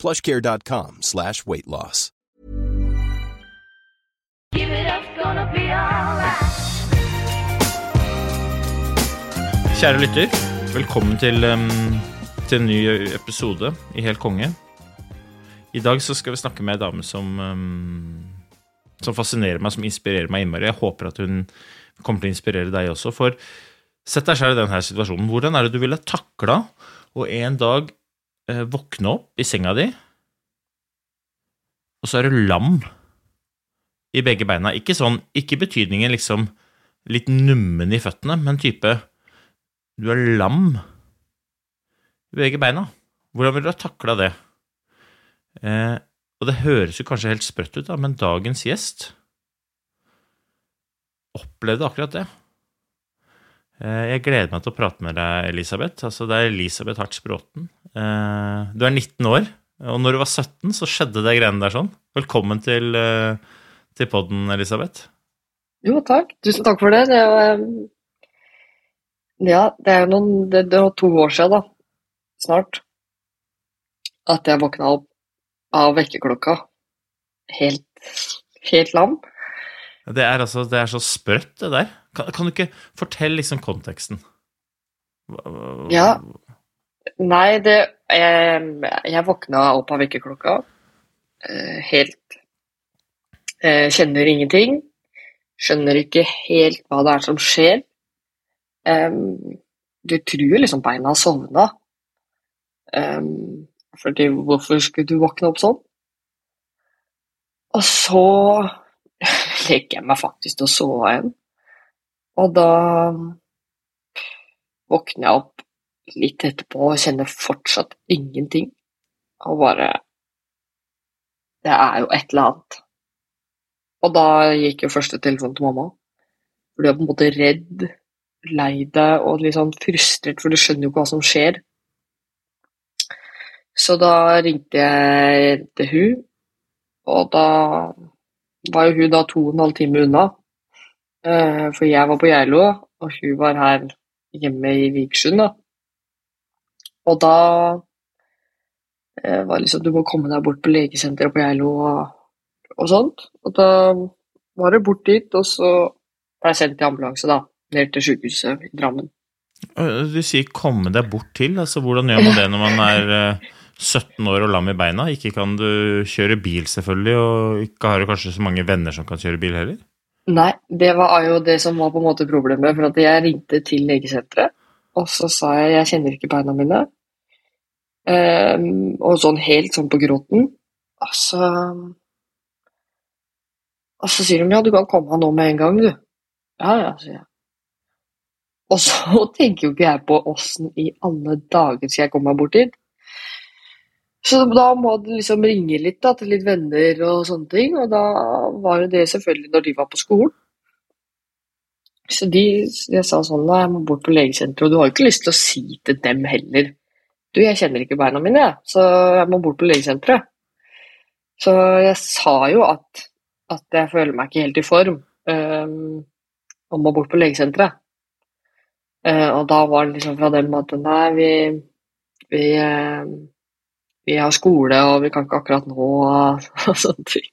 plushcare.com slash weight loss. Give it up, gonna be alright. Kjære lytter, velkommen til, um, til en ny episode i Helt konge. I dag så skal vi snakke med ei dame som, um, som fascinerer meg, som inspirerer meg innmari. Jeg håper at hun kommer til å inspirere deg også. For sett deg selv i denne situasjonen. Hvordan er det du ville takla å en dag våkne opp i senga di, og så er du lam i begge beina? Ikke sånn, ikke betydningen liksom litt nummen i føttene, men type du er lam i begge beina. Hvordan vil du ha takla det? Eh, og det høres jo kanskje helt sprøtt ut, da, men dagens gjest opplevde akkurat det. Eh, jeg gleder meg til å prate med deg, Elisabeth. Altså, det er Elisabeth Hartz Bråten. Eh, du er 19 år, og når du var 17, så skjedde det greiene der sånn. Velkommen til, eh, til podden, Elisabeth. Jo, takk. Tusen takk for det. det er, ja, det er jo noen det, det var to år siden, da. Snart. At jeg våkna opp av vekkerklokka. Helt, helt lam. Det er, altså, det er så sprøtt, det der. Kan, kan du ikke fortelle liksom konteksten? Ja. Nei, det Jeg, jeg våkna opp av vekkerklokka. eh, Helt eh, Kjenner ingenting. Skjønner ikke helt hva det er som skjer. Du tror liksom beina har sovna. Fordi hvorfor skulle du våkne opp sånn? Og så legger jeg meg faktisk til å sove igjen. Og da våkner jeg opp litt etterpå og kjenner fortsatt ingenting. Og bare Det er jo et eller annet. Og da gikk jo første telefon til mamma. For du er på en måte redd, lei deg og litt sånn frustrert, for du skjønner jo ikke hva som skjer. Så da ringte jeg til hun, og da var jo hun da to og en halv time unna. Eh, For jeg var på Geilo, og hun var her hjemme i Viksjøen, da. Og da eh, var det liksom Du må komme deg bort på legesenteret på Geilo og, og sånt. Og da var det bort dit, og så ble jeg sendt i ambulanse, da. Ned til sykehuset i Drammen. Du sier 'komme deg bort til'. altså Hvordan gjør man det når man er øh, 17 år og lam i beina? Ikke kan du kjøre bil, selvfølgelig, og ikke har du kanskje så mange venner som kan kjøre bil heller? Nei, det var jo det som var på en måte problemet. For at jeg ringte til legesenteret, og så sa jeg jeg kjenner ikke beina mine. Um, og sånn helt sånn på gråten. Og så Og så sier de ja, du kan komme nå med en gang, du. Ja, ja, sier jeg. Og så tenker jo ikke jeg på åssen i alle dager skal jeg komme meg bort dit. Så da må du liksom ringe litt da, til litt venner og sånne ting, og da var jo det selvfølgelig når de var på skolen. Så de, jeg sa sånn, da, jeg må bort på legesenteret, og du har jo ikke lyst til å si til dem heller. Du, jeg kjenner ikke beina mine, så jeg må bort på legesenteret. Så jeg sa jo at, at jeg føler meg ikke helt i form, um, og må bort på legesenteret. Uh, og da var det liksom fra dem at nei, vi, vi, eh, vi har skole, og vi kan ikke akkurat nå, og, sånne ting.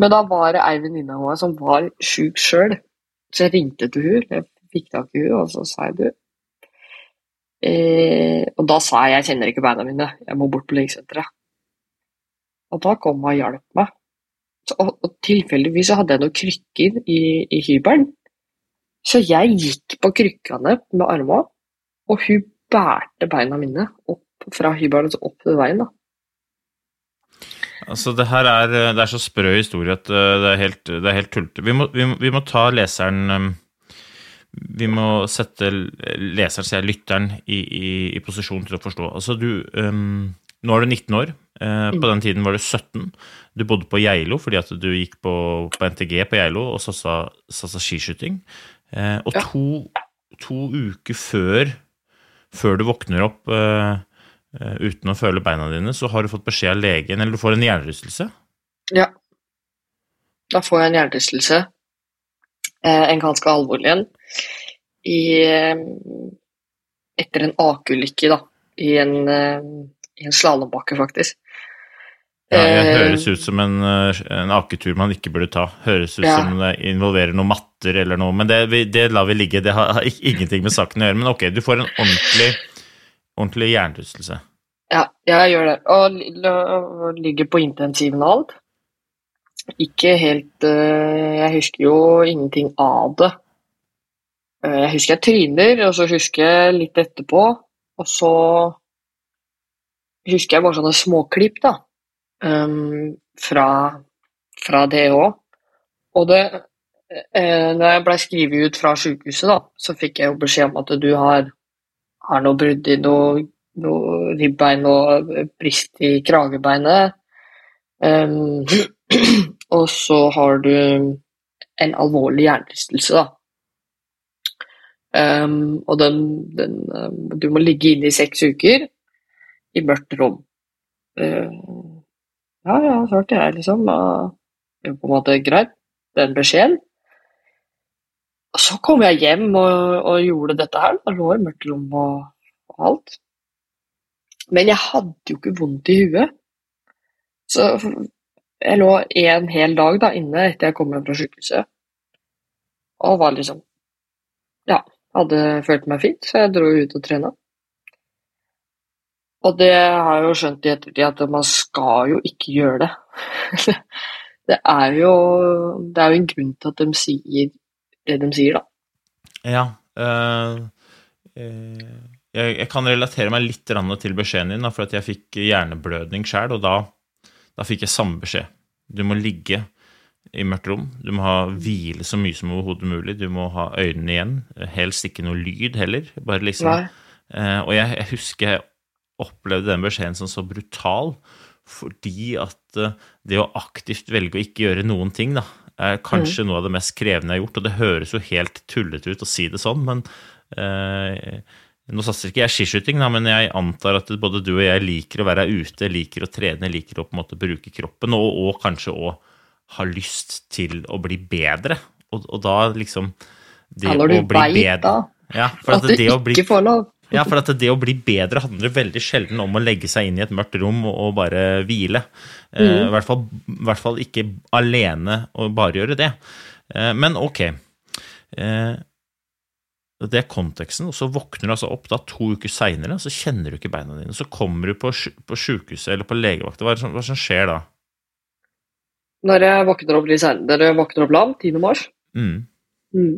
Men da var det ei venninne av meg som var sjuk sjøl, så jeg ringte til hun, jeg fikk tak i hun, og så sa jeg du eh, Og da sa jeg jeg kjenner ikke beina mine, jeg må bort på legesenteret. Og da kom hun og hjalp meg. Så, og, og tilfeldigvis hadde jeg noen krykker i, i hybelen. Så jeg gikk på krykkene med armene, og hun bærte beina mine opp fra hybelen og opp til veien. da. Altså, det her er, det er så sprø historie at øh, det er helt, det er helt tullete. Vi, vi, vi må ta leseren Vi må sette leseren, sier lytteren, i, i, i posisjon til å forstå. Altså, du, um, Nå er du 19 år. Eh, Mm. på den tiden var du 17. Du bodde på Geilo fordi at du gikk på, på NTG på Geilo og satsa, satsa skiskyting. Eh, og Ja. to, to uker før, før du våkner opp eh, eh, uten å føle beina dine, så har du fått beskjed av legen, eller du får en hjernerystelse. Ja. Da får jeg en hjernerystelse. Eh, en ganske alvorlig en. I, eh, etter en akeulykke, da. I en, eh, i en slalåmbakke, faktisk. Ja, det Eh, høres ut som en, eh, en aketur man ikke burde ta. Høres ut Ja. som det involverer noen matter eller noe, men det, det lar vi ligge. Det har, har ingenting med saken å gjøre. Men ok, du får en ordentlig, ordentlig hjernerystelse. Ja, jeg gjør det. Og li- og ligger på intensiven og alt. Ikke helt eh, Jeg husker jo ingenting av det. Eh, jeg husker jeg tryner, og så husker jeg litt etterpå. Og så husker jeg bare sånne småklipp, da. ehm, fra, fra det òg. Og det eh, Når jeg ble skrevet ut fra sykehuset, da, så fikk jeg jo beskjed om at du har, har noe brudd i noe noe ribbein og brist i kragebeinet. Um, og så har du en alvorlig hjernerystelse, da. Um, og den, den ehm, Du må ligge inne i seks uker i mørkt rom. Uh, ja, ja, svarte jeg, liksom. Uh, på en måte greit, den beskjeden. Og så kom jeg hjem og, og gjorde dette her. Da lå i mørkt rom og, og alt. Men jeg hadde jo ikke vondt i huet. Så jeg lå en hel dag da inne etter jeg kom hjem fra sykehuset. Og var liksom Ja, hadde følt meg fint, så jeg dro ut og trena. Og det har jeg jo skjønt i ettertid at man skal jo ikke gjøre det. det er jo Det er jo en grunn til at de sier det de sier, da. Ja. eh, jeg, jeg kan relatere meg litt til beskjeden din, da, for jeg fikk hjerneblødning sjøl, og da, da fikk jeg samme beskjed. Du må ligge i mørkt rom. Du må ha hvile så mye som overhodet mulig. Du må ha øynene igjen. Helst ikke noe lyd heller. Bare liksom. Eh, og jeg, jeg husker jeg opplevde den beskjeden som så brutal, fordi at det å aktivt velge å ikke gjøre noen ting, da, er kanskje noe av det mest krevende jeg har gjort. Og det høres jo helt tullete ut å si det sånn, men eh, nå satser ikke jeg skiskyting, da, men jeg antar at både du og jeg liker å være ute, liker å trene, liker å på en måte bruke kroppen, og, og kanskje òg ha lyst til å bli bedre. Og, og da liksom det Ja, når du veit da ja, for at at du det å bli ikke får lov. Ja, for at det å bli bedre handler veldig sjelden om å legge seg inn i et mørkt rom og, bare hvile. Eh, Mm. I hvert, fall, I hvert fall ikke alene og bare gjøre det. Eh, men ok. Eh, det er konteksten, og så våkner du altså opp da to uker seinere, så kjenner du ikke beina dine. Så kommer du på, på sjukehuset eller på legevakta. Hva hva som skjer da? Når jeg våkner opp litt jeg våkner opp lam, 10. mars Mm. mm.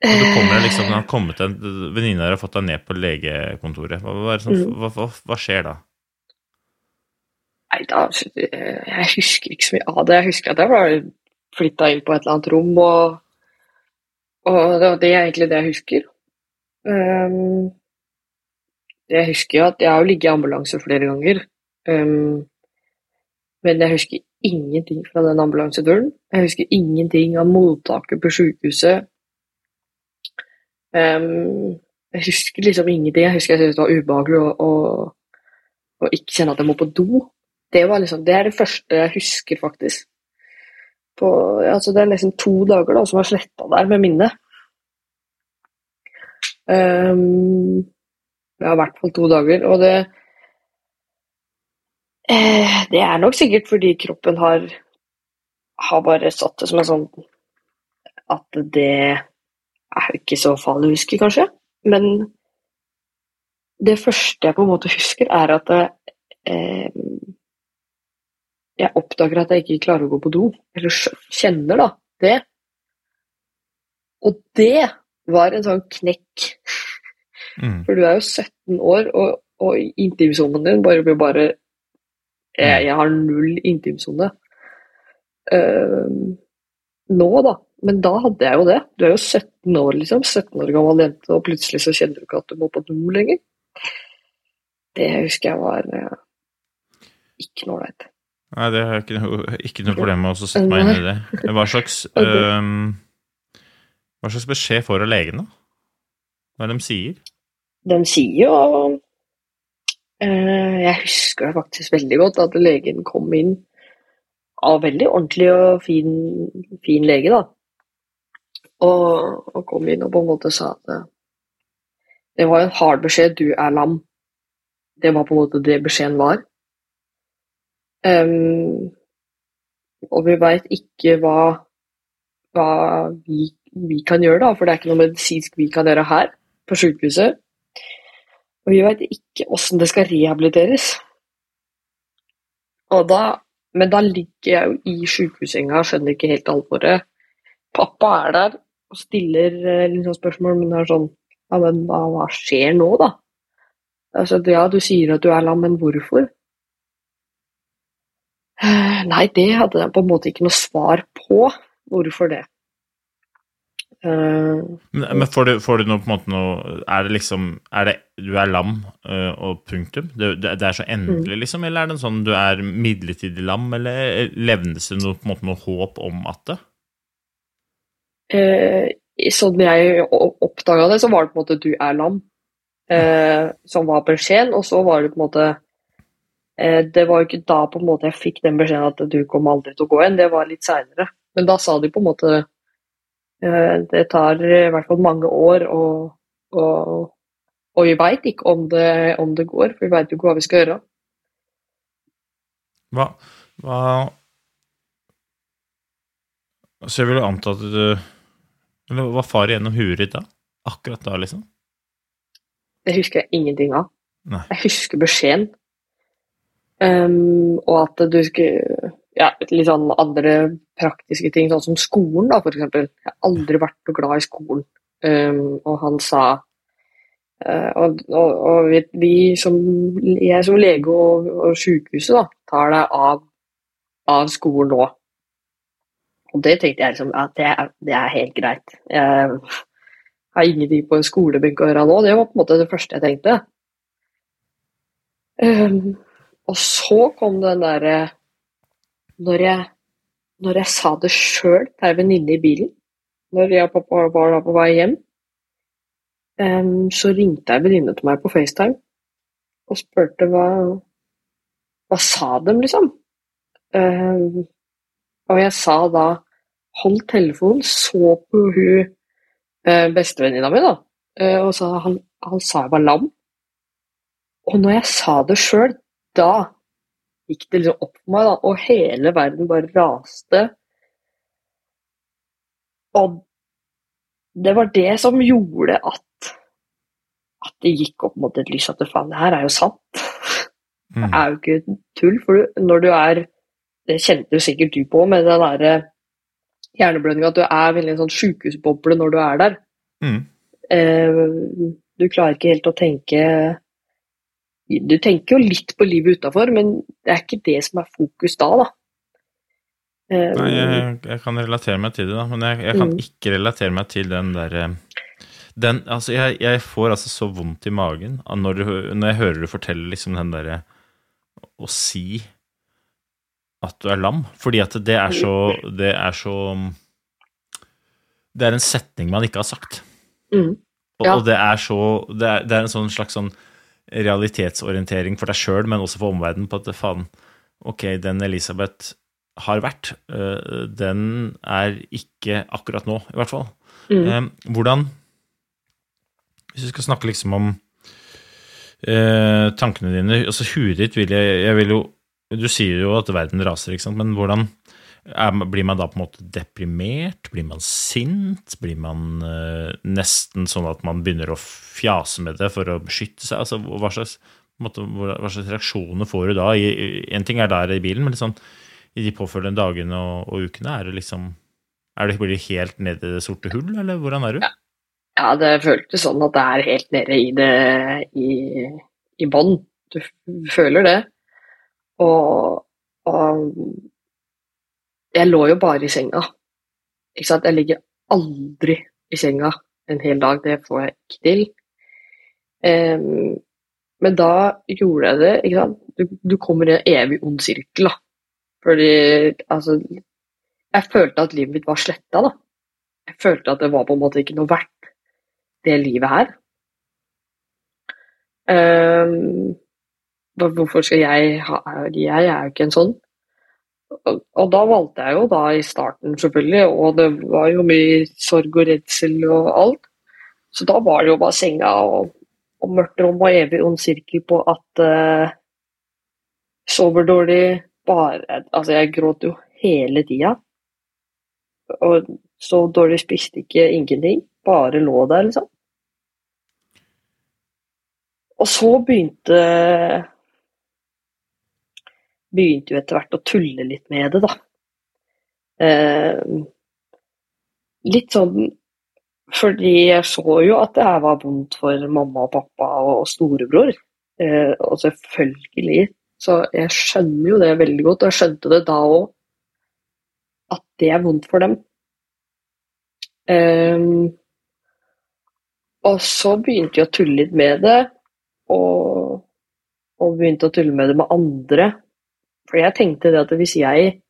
Og du kommer liksom, det har kommet en venninne der har fått deg ned på legekontoret. Hva, Mm. hva, hva, hva skjer da? Nei, da Jeg husker ikke så mye av det. Jeg husker at jeg var flytta inn på et eller annet rom, og, og det, det er egentlig det jeg husker. Um, jeg husker jo at jeg har ligget i ambulanse flere ganger. Um, men jeg husker ingenting fra den ambulanseturen. Jeg husker ingenting av mottaket på sykehuset. Um, jeg husker liksom ingenting. Jeg husker jeg syntes det var ubehagelig å, å, å ikke kjenne at jeg må på do. Det, liksom, det er det første jeg husker, faktisk. På, altså det er liksom to dager da, som er sletta der med minnet. Um, ja, i hvert fall to dager. Og det eh, Det er nok sikkert fordi kroppen har, har bare satt det som en sånn At det er ikke så farlig å huske, kanskje. Men det første jeg på en måte husker, er at eh, jeg oppdager at jeg ikke klarer å gå på do. Eller kjenner da det. Og det var en sånn knekk. Mm. For du er jo 17 år, og, og intimsonen din bare blir bare jeg, jeg har null intimsone. Uh, nå, da. Men da hadde jeg jo det. Du er jo 17 år, liksom. 17 år gammel jente, og plutselig så kjenner du ikke at du må på do lenger. Det husker jeg var eh, ikke noe ålreit. Nei, det har jeg ikke noe, ikke noe problem med å sette meg inn i det. Hva slags, øhm, hva slags beskjed får av legen, da? Hva er det de sier? De sier jo eh, Jeg husker faktisk veldig godt at legen kom inn av veldig ordentlig og fin, fin lege, da. Og, og kom inn og på en måte sa at eh, det var en hard beskjed, du er lam. Det var på en måte det beskjeden var. Um, og vi veit ikke hva, hva vi, vi kan gjøre, da, for det er ikke noe medisinsk vi kan gjøre her på sykehuset. Og vi veit ikke åssen det skal rehabiliteres. Da, men da ligger jeg jo i sykehussenga og skjønner ikke helt alvoret. Pappa er der og stiller liksom spørsmål, men det er sånn Ja, men hva, hva skjer nå, da? Altså, ja, du sier at du er lam, men hvorfor? Eh, Nei, det hadde jeg på en måte ikke noe svar på. Hvorfor det? Uh, Men, får, du, får du noe på en måte noe Er det liksom er det, Du er lam uh, og punktum? Det, det, er så endelig, liksom? Eller er det sånn du er midlertidig lam, eller levnes det noe, på en måte, noe håp om at det? Eh, sånn jeg oppdaga det, så var det på en måte 'du er lam', eh, som var beskjeden. Og så var det på en måte eh, Det var jo ikke da på en måte jeg fikk den beskjeden at du kommer aldri til å gå igjen, det var litt seinere. Men da sa de på en måte eh, Det tar i hvert fall mange år, og, og, og vi veit ikke om det, om det går, for vi veit jo ikke hva vi skal gjøre. Hva, hva Så jeg vil anta at du Eller var far gjennom huet ditt da? Akkurat da, liksom? Det husker jeg ingenting av. Nei. Jeg husker beskjeden. Um, og at du skulle Ja, litt sånn andre praktiske ting, sånn som skolen, da, for eksempel. Jeg har aldri vært noe glad i skolen. Um, og han sa uh, Og, og, og vi, vi som Jeg som lege og, og sykehuset, da, tar deg av, av skolen nå. Og det tenkte jeg liksom at det er, det er helt greit. Jeg har ingenting på en skolebenk å gjøre nå. Det var på en måte det første jeg tenkte. Um, og så kom den derre når, når jeg sa det sjøl til ei venninne i bilen, når jeg og pappa var da på vei hjem, um, så ringte ei venninne til meg på FaceTime og spurte hva Hva sa dem, liksom? Ehm, og jeg sa da Hold telefonen, så på hun eh, bestevenninna mi, da, eh, og så han, han sa jeg var lam. Og når jeg sa det sjøl, da gikk det liksom opp for meg, da, og hele verden bare raste. Og det var det som gjorde at at det gikk opp mot et lys at faen, det her er jo sant. Det Mm. er jo ikke tull, for når du er Det kjente sikkert du på med den derre hjerneblødninga, at du er veldig en sånn sjukehusboble når du er der. Mm. Eh, du klarer ikke helt å tenke Du tenker jo litt på livet utafor, men det er ikke det som er fokus da, da. Eh, Nei, jeg, jeg kan relatere meg til det, da, men jeg, jeg kan Mm. ikke relatere meg til den derre den, altså jeg, jeg får altså så vondt i magen når, når jeg hører du fortelle liksom den derre Å si at du er lam. Fordi at det er så Det er så Det er en setning man ikke har sagt. mm, Ja. og det er så det er, det er en sånn slags sånn realitetsorientering for deg sjøl, men også for omverdenen, på at faen, ok, den Elisabeth har vært, øh, den er ikke akkurat nå, i hvert fall. mm, Eh, hvordan Hvis vi skal snakke liksom om eh, tankene dine altså Huet ditt vil jeg, jeg vil jo Du sier jo at verden raser, ikke sant, men hvordan er, blir man da på en måte deprimert? Blir man sint? Blir man uh, nesten sånn at man begynner å fjase med det for å beskytte seg? Altså, hva slags, måte, hva slags reaksjoner får du da? I, en ting er der i bilen, men liksom, i de påfølgende dagene og, og ukene, er det liksom er det, Blir det helt ned i det sorte hull, eller hvordan er du? Ja, det føltes sånn at det er helt nede i det i, i bånn. Du føler det. Og, og jeg lå jo bare i senga. Ikke sant? Jeg ligger aldri i senga en hel dag. Det får jeg ikke til. Um, Men da gjorde jeg det, ikke sant. Du, du kommer i en evig ond sirkel, da. Fordi altså Jeg følte at livet mitt var sletta, da. Jeg følte at det var på en måte ikke noe verdt, det livet her. Hva- hvorfor skal jeg ha Jeg er jo ikke en sånn. Og, da valgte jeg jo da i starten, selvfølgelig, og det var jo mye sorg og redsel og alt. Så da var det jo bare senga og, og mørkt rom og evig ond sirkel på at uh, Sover dårlig, bare Altså, jeg gråt jo hele tida. Og så dårlig spiste ikke ingenting. Bare lå der, liksom. Og så begynte Begynte jo etter hvert å tulle litt med det, da. Eh, litt sånn fordi jeg så jo at det her var vondt for mamma og pappa og storebror. Eh, og selvfølgelig. Så jeg skjønner jo det veldig godt, og jeg skjønte det da òg. At det er vondt for dem. Eh, og så begynte jeg å tulle litt med det, og, og begynte å tulle med det med andre. For jeg tenkte det at hvis jeg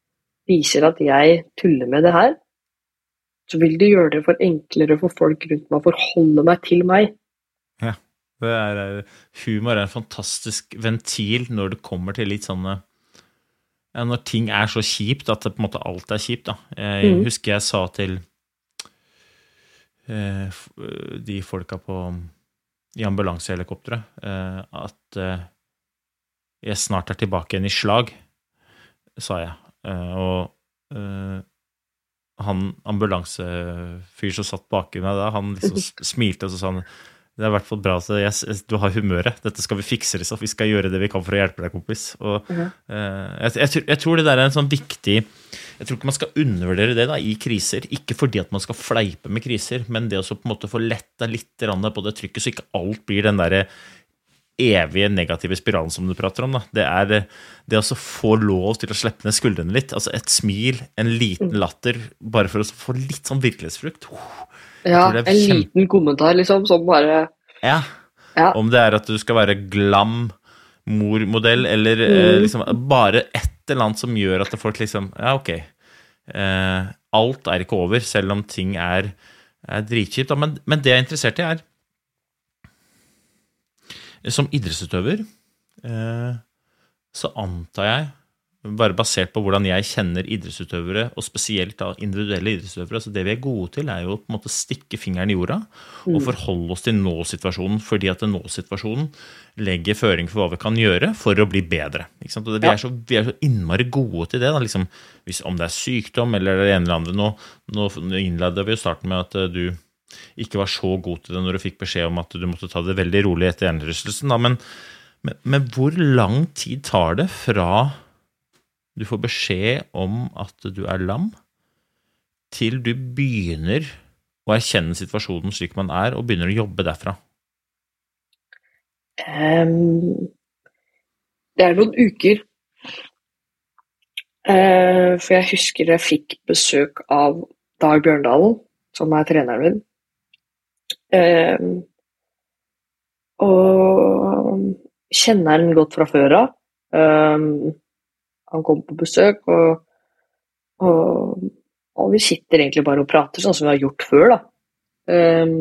viser at jeg tuller med det her, så vil det gjøre det for enklere for folk rundt meg å forholde meg til meg. Det er, eh, humor er en fantastisk ventil når det kommer til litt sånne ja, Når ting er så kjipt at det på en måte alt er kjipt. da. Jeg mm. husker jeg sa til eh, de folka på i ambulansehelikopteret eh, at eh, jeg snart er tilbake igjen i slag, sa jeg. Eh, og eh, han ambulansefyr som satt baki meg da, han liksom smilte og så sa han det er i hvert fall bra at jeg, du har humøret. Dette skal vi fikse. Liksom. Vi skal gjøre det vi kan for å hjelpe deg, kompis. Og, eh, jeg, jeg, tror- jeg tror det der er en sånn viktig Jeg tror ikke man skal undervurdere det da, i kriser. Ikke fordi at man skal fleipe med kriser, men det å på en måte få letta litt på det trykket, så ikke alt blir den derre evige negative spiralen som du prater om. Da. Det er eh, det å få lov til å slippe ned skuldrene litt. Altså et smil, en liten latter, bare for å få litt sånn virkelighetsfrukt. Ja, det er en kjempe- liten kommentar liksom, som bare Ja. Ja. Om det er at du skal være glam mormodell, eller eh, Mm. liksom bare et eller annet som gjør at folk liksom Ja, ok. Eh, alt er ikke over, selv om ting er, er dritkjipt. Men, men det jeg er interessert i, er Som idrettsutøver eh, så antar jeg, bare basert på hvordan jeg kjenner idrettsutøvere, og spesielt da individuelle idrettsutøvere, altså det vi er gode til, er jo å på en måte stikke fingeren i jorda og forholde oss til nå-situasjonen, fordi at nå-situasjonen legger føring for hva vi kan gjøre for å bli bedre. Ikke sant? Og det, vi, er så, vi er så innmari gode til det. Da, liksom, hvis, om det er sykdom eller det ene eller andre. Nå, nå innleda vi jo starten med at eh, du ikke var så god til det når du fikk beskjed om at du måtte ta det veldig rolig etter hjernerystelsen. Men, men, men hvor lang tid tar det fra du får beskjed om at du er lam, til du begynner å erkjenne situasjonen slik man er, og begynner å jobbe derfra? Um, Det er noen uker. Uh, for jeg husker jeg fikk besøk av Dag Bjørndalen, som er treneren min. Ehm, og kjenner han godt fra før av. Ehm, han kom på besøk, og, og, og vi sitter egentlig bare og prater, sånn som vi har gjort før, da. Ehm,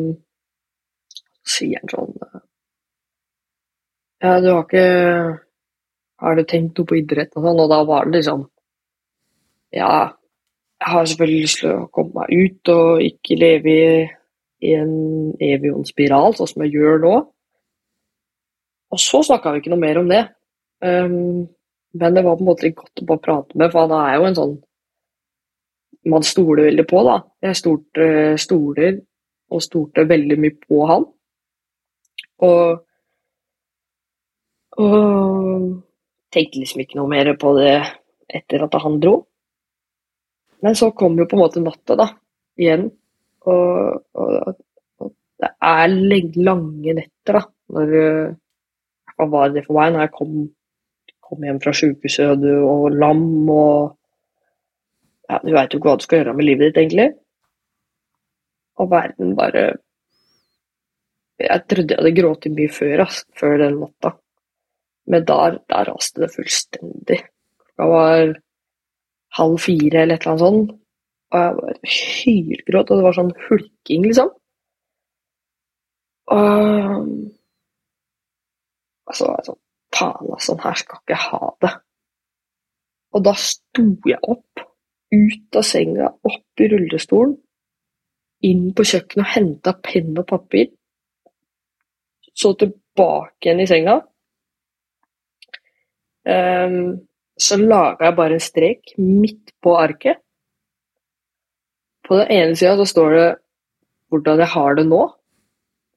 så sier han sånn Ja, du har ikke Har du tenkt noe på idrett og sånn? Og da var det liksom Ja, jeg har selvfølgelig lyst til å komme meg ut og ikke leve i, i en evig ond spiral, sånn som jeg gjør nå. Og så snakka vi ikke noe mer om det. Um, men det var på en måte godt å bare prate med, for han er jo en sånn man stoler veldig på, da. Jeg stolte, stoler og stolte veldig mye på han. Og og tenkte liksom ikke noe mer på det etter at han dro. Men så kom jo på en måte natta, da, igjen. Og, og, og det er lange netter, da, når Hva var det for meg når jeg kom, kom hjem fra sjukehuset og lam og ja, Du veit jo ikke hva du skal gjøre med livet ditt, egentlig. Og verden bare Jeg trodde jeg hadde grått mye før, ass, før den natta. Men der, der raste det fullstendig. Klokka var halv fire eller et eller annet sånt. Og jeg bare hylgråt, og det var sånn hulking, liksom. Og så var jeg sånn Faen, altså, sånn her skal ikke ha det. Og da sto jeg opp, ut av senga, opp i rullestolen, inn på kjøkkenet og henta penn og papir. Så tilbake igjen i senga. Um, så laga jeg bare en strek midt på arket. På den ene sida så står det 'hvordan jeg har det nå'.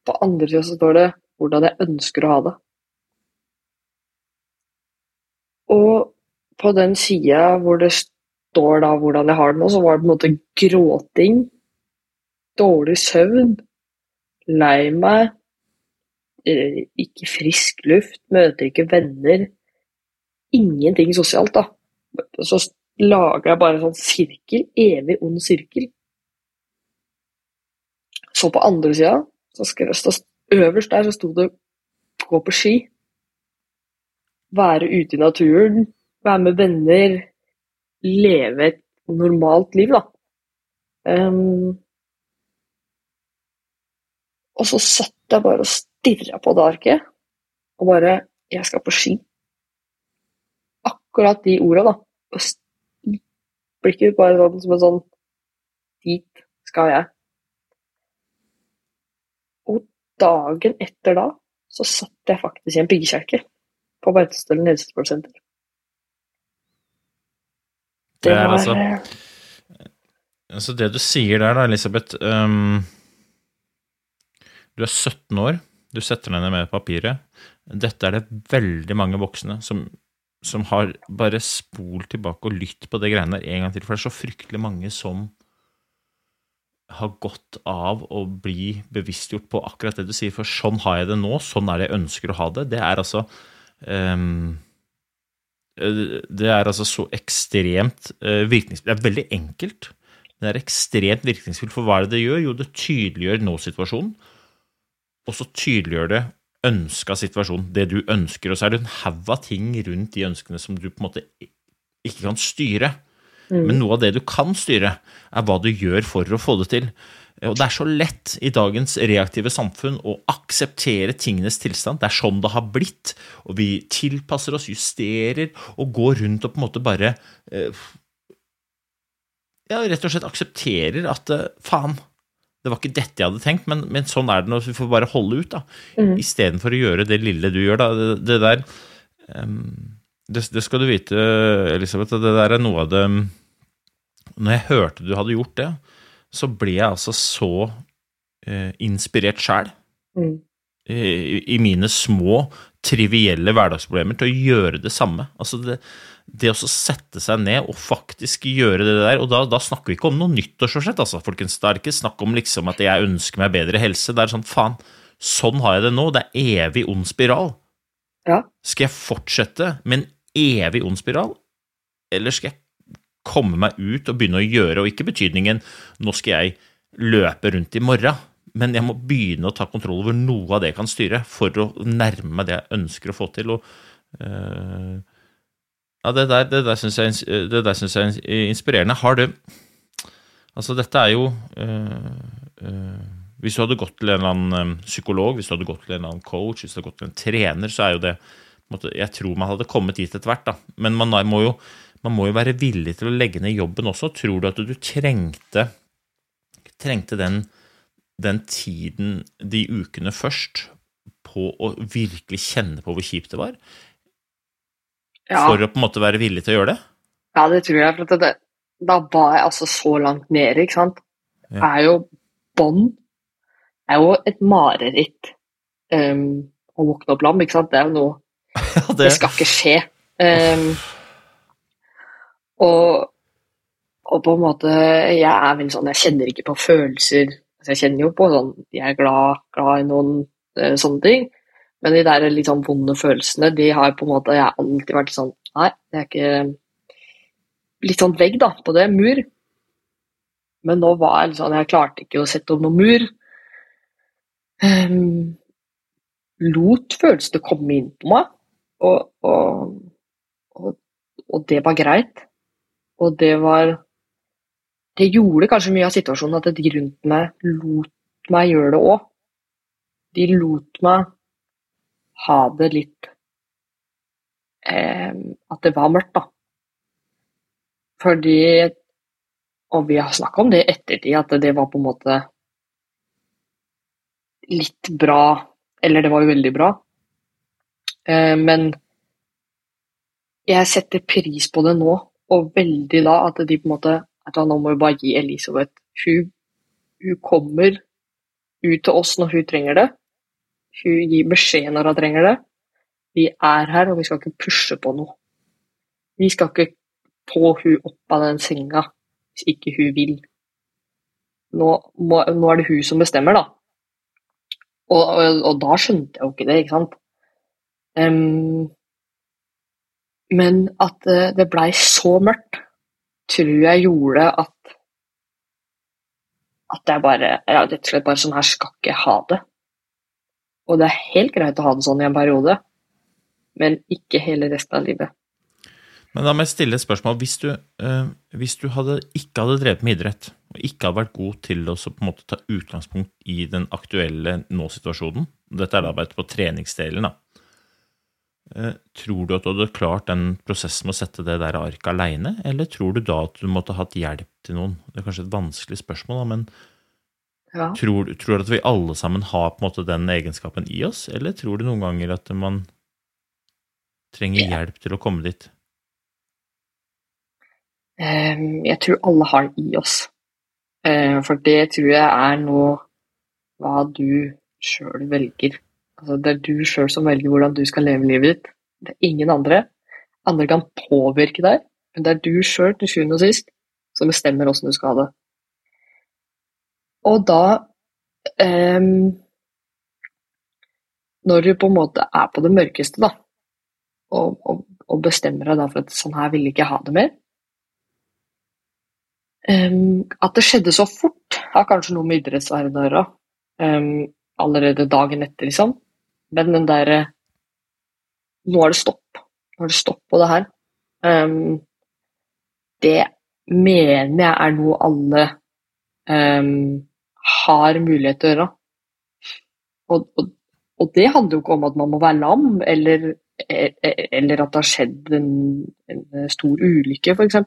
På andre sida så står det 'hvordan jeg ønsker å ha det'. Og på den sida hvor det står da 'hvordan jeg har det nå', så var det på en måte gråting, dårlig søvn, lei meg, eh, ikke frisk luft, møter ikke venner. Ingenting sosialt, da. Så lager jeg bare en sånn sirkel, evig ond sirkel. Så på andre sida, øverst der så sto det 'gå på ski'. Være ute i naturen, være med venner, leve et normalt liv, da. Um, og så satt jeg bare og stirra på det arket, og bare 'Jeg skal på ski'. Akkurat de orda, da. Blikket bare sånn som en sånn Dit skal jeg. Dagen etter da, så satt jeg faktisk i en piggkjerke på Beitostølen helsesportsenter. Det er altså eh, Altså det du sier der, da, Elisabeth um, Du er 17 år, du setter deg ned med papiret. Dette er det veldig mange voksne som, som har bare spolt tilbake og lytt på det greiene der en gang til. For det er så fryktelig mange som har godt av å bli bevisstgjort på akkurat det du sier. For sånn har jeg det nå, sånn er det jeg ønsker å ha det. Det er altså um, det er altså så ekstremt uh, virkningsfullt. Det er veldig enkelt. men Det er ekstremt virkningsfullt. For hva er det det gjør? Jo, det tydeliggjør nå-situasjonen, og så tydeliggjør det ønska situasjon, det du ønsker. Og så er det en haug av ting rundt de ønskene som du på en måte ikke kan styre. Men noe av det du kan styre, er hva du gjør for å få det til. Og det er så lett i dagens reaktive samfunn å akseptere tingenes tilstand. Det er sånn det har blitt. Og vi tilpasser oss, justerer og går rundt og på en måte bare eh, Ja, rett og slett aksepterer at eh, faen, det var ikke dette jeg hadde tenkt, men, men sånn er det nå. Vi får bare holde ut, da. Mm. Istedenfor å gjøre det lille du gjør, da. Det, det der em, det, det skal du vite, Elisabeth, at det der er noe av det Når jeg hørte du hadde gjort det, så ble jeg altså så eh, inspirert sjæl Mm. i, i mine små, trivielle hverdagsproblemer til å gjøre det samme. Altså det, det å sette seg ned og faktisk gjøre det der, og da, da snakker vi ikke om noe nyttårsforsett, altså, folkens. Det er ikke snakk om liksom at jeg ønsker meg bedre helse. Det er sånn, faen, sånn har jeg det nå. Det er evig ond spiral. Ja. Skal jeg fortsette med en evig ond spiral, eller skal jeg komme meg ut og begynne å gjøre, og ikke betydningen nå skal jeg løpe rundt i morgen, men jeg må begynne å ta kontroll over noe av det jeg kan styre, for å nærme meg det jeg ønsker å få til. og øh, ja, Det der, det der syns jeg, jeg er inspirerende. Har du Altså, dette er jo øh, øh, Hvis du hadde gått til en eller annen psykolog, hvis du hadde gått til en eller annen coach, hvis du hadde gått til en trener, så er jo det Jeg tror man hadde kommet dit etter hvert, da. Men man må jo man må jo være villig til å legge ned jobben også. Tror du at du trengte, trengte den, den tiden, de ukene først, på å virkelig kjenne på hvor kjipt det var? Ja. For å på en måte være villig til å gjøre det? Ja, det tror jeg. For det, da var jeg altså så langt nede, ikke sant. Ja. Det er jo bånd. Det er jo et mareritt um, å våkne opp lam, ikke sant. Det er jo noe Ja, Det skal ikke skje. Um, og, og på en måte Jeg er vel sånn Jeg kjenner ikke på følelser. Altså, jeg kjenner jo på sånn Jeg er glad, glad i noen uh, sånne ting. Men de der litt sånn vonde følelsene, de har på en måte Jeg har alltid vært sånn Nei, det er ikke Litt sånn vegg, da, på det. Mur. Men nå var jeg litt sånn Jeg klarte ikke å sette opp noen mur. Um, lot følelsene komme inn på meg. Og, og, og, og det var greit. Og det var Det gjorde kanskje mye av situasjonen at de rundt meg lot meg gjøre det òg. De lot meg ha det litt eh, At det var mørkt, da. Fordi Og vi har snakka om det i ettertid, at det var på en måte litt bra Eller det var jo veldig bra. Eh, men jeg setter pris på det nå, og veldig da at de på en måte at Nå må vi bare gi Elisabeth hun, hun kommer ut til oss når hun trenger det. Hun gir beskjed når hun trenger det. Vi er her, og vi skal ikke pushe på noe. Vi skal ikke få hun opp av den senga hvis ikke hun vil. Nå, må, nå er det hun som bestemmer, da. Og, og, og da skjønte jeg jo ikke det, ikke sant. Em, men at det blei så mørkt, tror jeg gjorde at at jeg bare ja, rett og slett bare sånn her skal ikke ha det. Og det er helt greit å ha det sånn i en periode, men ikke hele resten av livet. Men da må jeg stille et spørsmål. Hvis du, øh, hvis du hadde, ikke hadde drevet med idrett, og ikke hadde vært god til å ta utgangspunkt i den aktuelle nå-situasjonen Dette er bare på treningsdelen, da. Eh, tror du at du hadde klart den prosessen med å sette det der arket aleine, eller tror du da at du måtte hatt hjelp til noen? Det er kanskje et vanskelig spørsmål, da, men Ja. tror, tror du at vi alle sammen har på en måte den egenskapen i oss, eller tror du noen ganger at man trenger hjelp til å komme dit? Jeg tror alle har det i oss. Eh, for det tror jeg er noe hva du sjøl velger. Altså, det er du sjøl som velger hvordan du skal leve livet ditt. Det er ingen andre. Andre kan påvirke deg, men det er du sjøl til sjuende og sist som bestemmer åssen du skal ha det. Og da em, Når du på en måte er på det mørkeste, da, og, og, og bestemmer deg for at sånn her vil jeg ikke ha det mer, Um, at det skjedde så fort, har kanskje noe med idrettsverdenen å gjøre. Um, allerede dagen etter, liksom. Men den derre Nå er det stopp. Nå er det stopp på det her. Um, det mener jeg er noe alle um, har mulighet til å gjøre. Og, og, og det handler jo ikke om at man må være lam, eller, e- e- eller at det har skjedd en, en stor ulykke, f.eks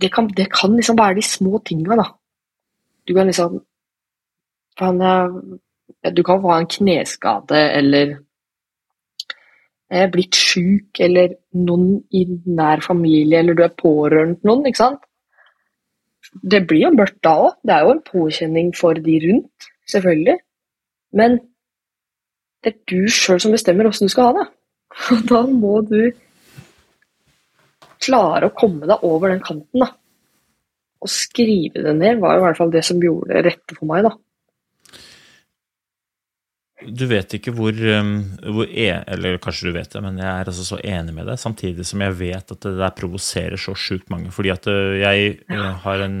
det det kan liksom være de små tinga, da. Du kan liksom Faen, jeg Du kan få en kneskade eller eh, blitt sjuk, eller noen i nær familie, eller du er pårørende til noen, ikke sant? Det blir jo mørkt da òg. Det er jo en påkjenning for de rundt, selvfølgelig. Men det er du sjøl som bestemmer åssen du skal ha det. Og da må du klare å komme deg over den kanten, da. Å skrive det ned var jo i hvert fall det som gjorde det rette for meg, da. Du vet ikke hvor, um, hvor jeg, Eller kanskje du vet det, men jeg er altså så enig med deg, samtidig som jeg vet at det der provoserer så sjukt mange. Fordi at uh, jeg uh, har en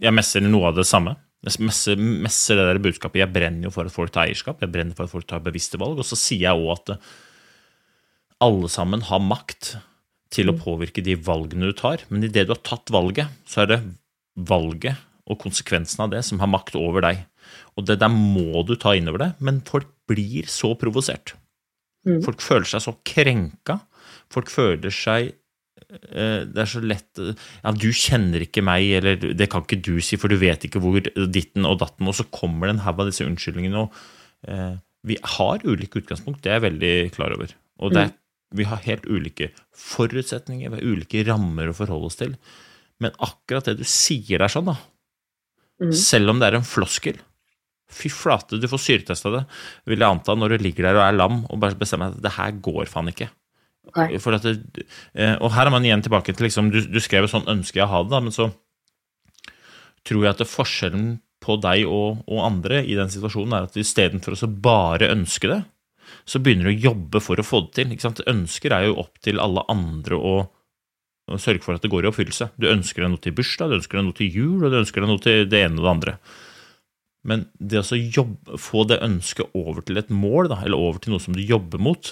Jeg messer noe av det samme. Jeg messer, messer det der budskapet. Jeg brenner jo for at folk tar eierskap, jeg brenner for at folk tar bevisste valg. Og så sier jeg òg at uh, alle sammen har makt til å påvirke de valgene du tar. Men idet du har tatt valget, så er det valget og konsekvensen av det som har makt over deg. Og det der må du ta innover deg, men folk blir så provosert. Mm. Folk føler seg så krenka. Folk føler seg eh, Det er så lett Ja, du kjenner ikke meg, eller det kan ikke du si, for du vet ikke hvor ditten og datten Og så kommer det en haug av disse unnskyldningene. Og eh, vi har ulike utgangspunkt, det er jeg veldig klar over. Og det er, vi har helt ulike forutsetninger, vi har ulike rammer å forholde oss til. Men akkurat det du sier der sånn, da, mm. selv om det er en floskel Fy flate, du får syretesta det, vil jeg anta, når du ligger der og er lam og bare bestemmer at det her går faen ikke. Nei. For at det, eh, og her er man igjen tilbake til liksom, du, du skrev et sånn ønske jeg å ha det, da, men så tror jeg at det forskjellen på deg og, og andre i den situasjonen er at istedenfor å bare ønske det, så begynner du å jobbe for å få det til. Ønsker er jo opp til alle andre å, å sørge for at det går i oppfyllelse. Du ønsker deg noe til bursdag, du ønsker deg noe til jul, og du ønsker deg noe til det ene og det andre. Men det å jobbe, få det ønsket over til et mål, da, eller over til noe som du jobber mot,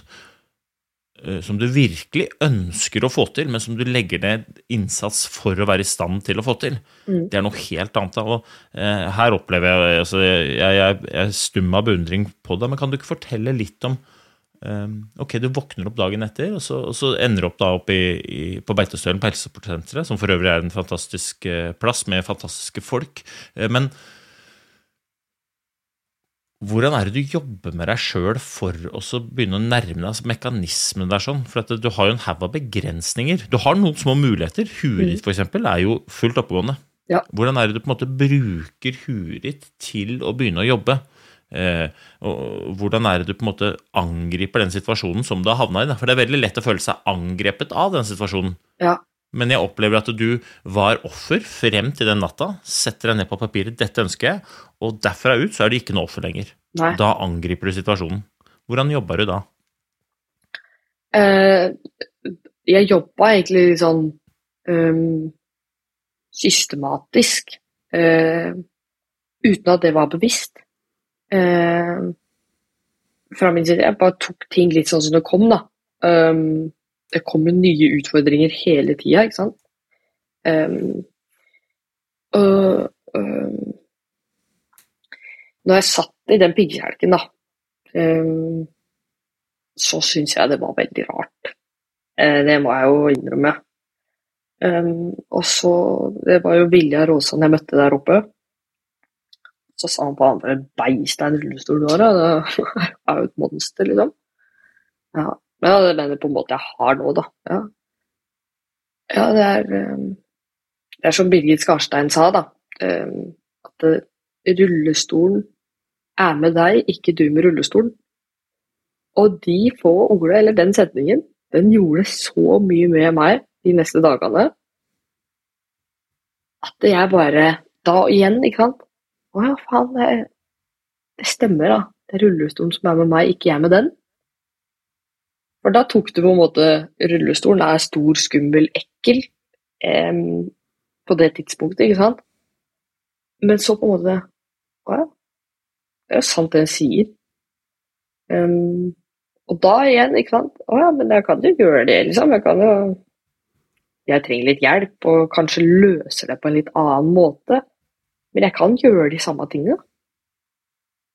eh, som du virkelig ønsker å få til, men som du legger ned innsats for å være i stand til å få til. Mm. Det er noe helt annet. Og eh, her opplever jeg altså, jeg, jeg, jeg er stum av beundring på det, men kan du ikke fortelle litt om eh, Ok, du våkner opp dagen etter, og så, og så ender du opp da opp i, i, på Beitostølen på Helsesportsenteret, som for øvrig er en fantastisk eh, plass med fantastiske folk. Eh, men hvordan er det du jobber med deg sjøl for å begynne å nærme deg mekanismene mekanismen der? sånn? For at du har jo en haug av begrensninger. Du har noen små muligheter. Huet ditt for eksempel, er jo fullt oppegående. Ja. Hvordan er det du på en måte bruker huet ditt til å begynne å jobbe? Eh, og hvordan er det du på en måte angriper den situasjonen som du har havna i? da? For det er veldig lett å føle seg angrepet av den situasjonen. Ja. Men jeg opplever at du var offer frem til den natta. Setter deg ned på papiret 'dette ønsker jeg', og derfra ut så er du ikke noe offer lenger. Nei. Da angriper du situasjonen. Hvordan jobber du da? Uh, jeg jobba egentlig sånn um, systematisk, Uh, uten at det var bevisst. Uh, fra min side. Jeg bare tok ting litt sånn som det kom, da. Ehm, det kommer nye utfordringer hele tida, ikke sant. Um, og um, når jeg satt i den piggkjelken, da, um, så syns jeg det var veldig rart. Uh, det må jeg jo innrømme. Og så Det var jo Vilja Råsand jeg møtte der oppe. Så sa han på andre en rullestol du har. Det er jo et monster, liksom. Ja. Men ja, det mener på en måte jeg har nå, da. Ja, ja det er ehm, Det er som Birgit Skarstein sa, da. ehm, At eh, rullestolen er med deg, ikke du med rullestolen. Og de få ordene, eller den setningen, den gjorde så mye med meg de neste dagene at jeg bare Da igjen, ikke sant Å ja, faen, det, det stemmer, da. Det er rullestolen som er med meg, ikke jeg med den. For da tok du på en måte Rullestolen er stor, skummel, ekkel em, på det tidspunktet, ikke sant? Men så på en måte Å ja, det er jo sant det den sier. Um, og da igjen, ikke sant Å ja, men jeg kan jo gjøre det, liksom. Jeg kan jo Jeg trenger litt hjelp, og kanskje løser det på en litt annen måte. Men jeg kan gjøre de samme tingene.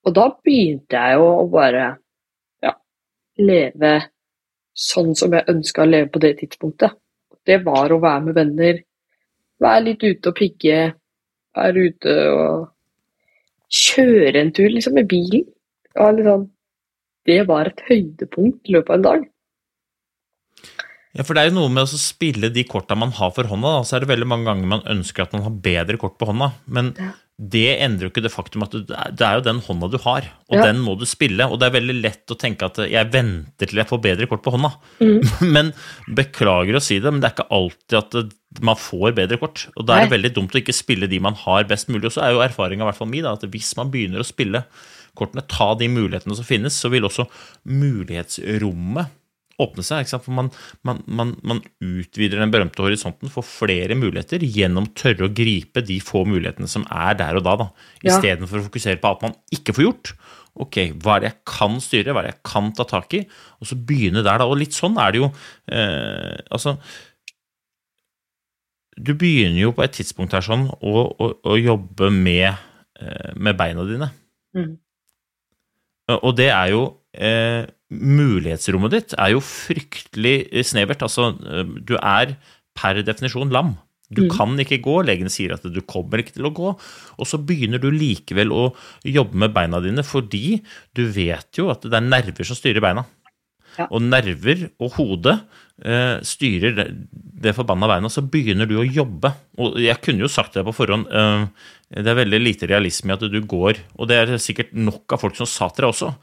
Og da begynte jeg jo å bare ja, leve sånn som jeg ønska å leve på det tidspunktet. Det var å være med venner, være litt ute og pigge, være ute og kjøre en tur liksom med bilen. Det var, sånn, det var et høydepunkt i løpet av en dag. Ja, for det er jo noe med å spille de korta man har for hånda. Da. Så er det veldig mange ganger man ønsker at man har bedre kort på hånda. Men Ja. Det endrer jo ikke det faktum at du, det er jo den hånda du har, og Ja. den må du spille. Og det er veldig lett å tenke at jeg venter til jeg får bedre kort på hånda. Mm. Men beklager å si det, men det er ikke alltid at man får bedre kort. Og da er det Nei. veldig dumt å ikke spille de man har best mulig. Og så er jo erfaringa i hvert fall min at hvis man begynner å spille kortene, ta de mulighetene som finnes, så vil også mulighetsrommet åpne seg. For man, man, man, man utvider den berømte horisonten for flere muligheter gjennom å tørre å gripe de få mulighetene som er der og da, da Ja. istedenfor å fokusere på alt man ikke får gjort. Ok, hva er det jeg kan styre, hva er det jeg kan ta tak i? Og så begynne der, da. Og litt sånn er det jo eh, Altså Du begynner jo på et tidspunkt her sånn å, å, å jobbe med, eh, med beina dine. Mm. Og det er jo eh, Mulighetsrommet ditt er jo fryktelig snevert. Altså, eh, du er per definisjon lam. Du Mm. kan ikke gå, legen sier at du kommer ikke til å gå. Og så begynner du likevel å jobbe med beina dine fordi du vet jo at det er nerver som styrer beina. Ja. Og nerver og hode eh, styrer det, det forbanna beinet, så begynner du å jobbe. Og jeg kunne jo sagt det på forhånd, eh, det er veldig lite realisme i at du går, og det er sikkert nok av folk som sa til deg også.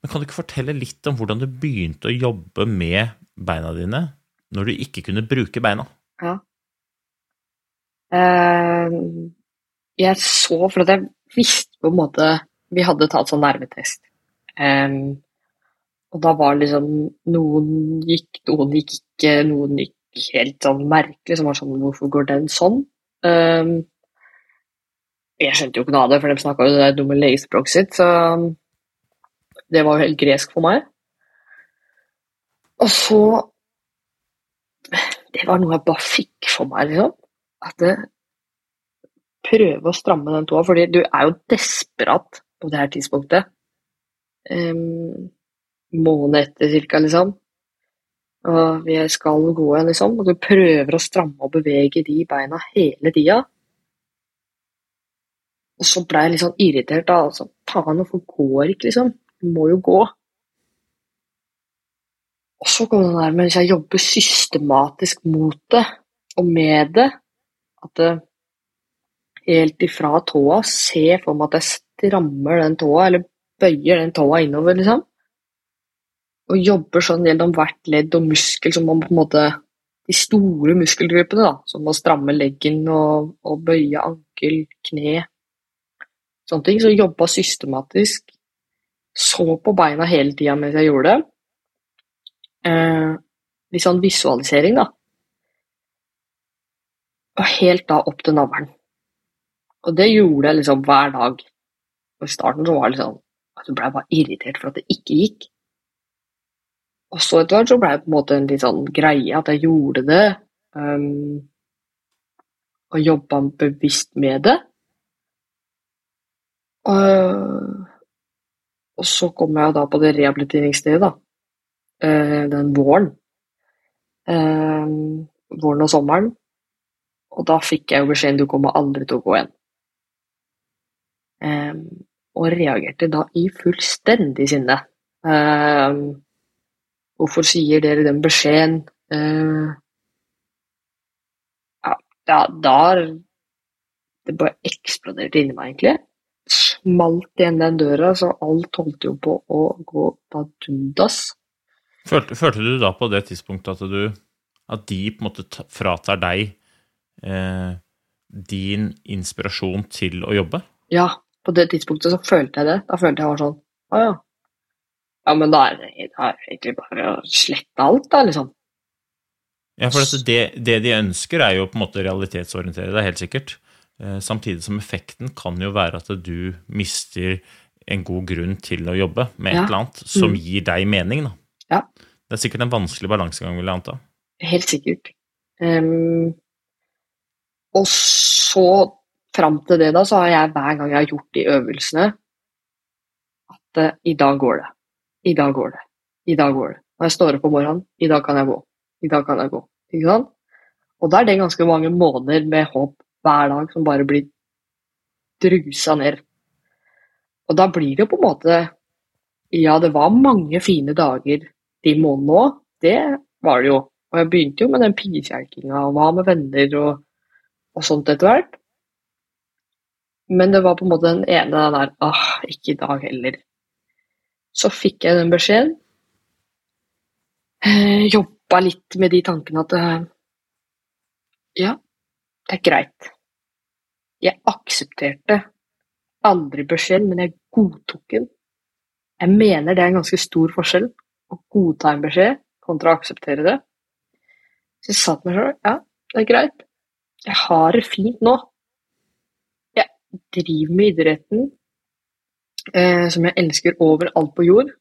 Men kan du ikke fortelle litt om hvordan du begynte å jobbe med beina dine når du ikke kunne bruke beina? Ja. Eh, jeg så, for at jeg visste på en måte Vi hadde tatt sånn nervetest. Og da var liksom Noen gikk, noen gikk ikke, noen gikk helt sånn merkelig. Som var sånn Hvorfor går den sånn? Jeg skjønte jo ikke noe av det, for de snakka jo det dumme legespråket sitt, så det var jo helt gresk for meg. Og så Det var noe jeg bare fikk for meg, liksom. At det, prøve å stramme den tåa, fordi du er jo desperat på det her tidspunktet. Um, måned etter cirka, liksom. Og vi skal gå igjen, liksom. Og du prøver å stramme og bevege de beina hele tida. Og så ble jeg litt sånn irritert, da. Altså, faen, hvorfor går ikke, liksom? Du må jo gå. Og så kom det der med hvis jeg jobber systematisk mot det, og med det, at det helt ifra tåa, ser for meg at jeg strammer den tåa, eller bøyer den tåa innover, liksom. Og jobber sånn gjennom hvert ledd og muskel, som man på en måte De store muskelgruppene, da, som å stramme leggen og, og bøye ankel, kne, sånne ting. Så jobba systematisk. Så på beina hele tida mens jeg gjorde det. Eh, litt sånn visualisering, da. Og helt da opp til navlen. Og det gjorde jeg liksom hver dag. Og I starten så var det sånn at du blei bare irritert for at det ikke gikk. Og så etter hvert så ble det på en måte en litt sånn greie at jeg gjorde det. Um, og jobba bevisst med det. Og, og så kom jeg da på det rehabiliteringsstedet, da. Uh, den våren. Uh, våren og sommeren. Og da fikk jeg jo beskjeden du kommer aldri til å gå igjen. Um, og reagerte da i fullstendig sinne. Hvorfor sier dere den beskjeden? Ja, da Det bare eksploderte inni meg, egentlig. Smalt igjen den døra, så alt holdt jo på å gå badundas. Følte, følte du da på det tidspunktet at, du, at de på en måte fratar deg eh, din inspirasjon til å jobbe? Ja, på det tidspunktet så følte jeg det. Da følte jeg var sånn Å ja. Ja, men da er det, da er det egentlig bare å slette alt, da, liksom. Ja, for det, det, de ønsker, er jo på en måte realitetsorientere deg, helt sikkert. Eh, samtidig som effekten kan jo være at du mister en god grunn til å jobbe med et Ja. eller annet som Mm. gir deg mening. Ja. Det er sikkert en vanskelig balansegang, vil jeg anta. Helt sikkert. Um, og så, fram til det, da, så har jeg hver gang jeg har gjort de øvelsene, at uh, i dag går det. I dag går det. I dag går det. Når jeg står opp om morgenen, i dag kan jeg gå. I dag kan jeg gå. Ikke sant? Og da er det ganske mange måneder med håp hver dag som bare blir drusa ned. Og da blir det jo på en måte Ja, det var mange fine dager de månedene òg. Det var det jo. Og jeg begynte jo med den pigekjelkinga og var med venner og, og sånt etter hvert. Men det var på en måte den ene den der ah, ikke i dag heller. Så fikk jeg den beskjeden. Eh, Jobba litt med de tankene at eh, ja, det er greit. Jeg aksepterte aldri beskjeden, men jeg godtok den. Jeg mener det er en ganske stor forskjell å godta en beskjed kontra å akseptere det. Så jeg sa til meg sjøl ja, det er greit. Jeg har det fint nå. Jeg driver med idretten, eh, som jeg elsker overalt på jord.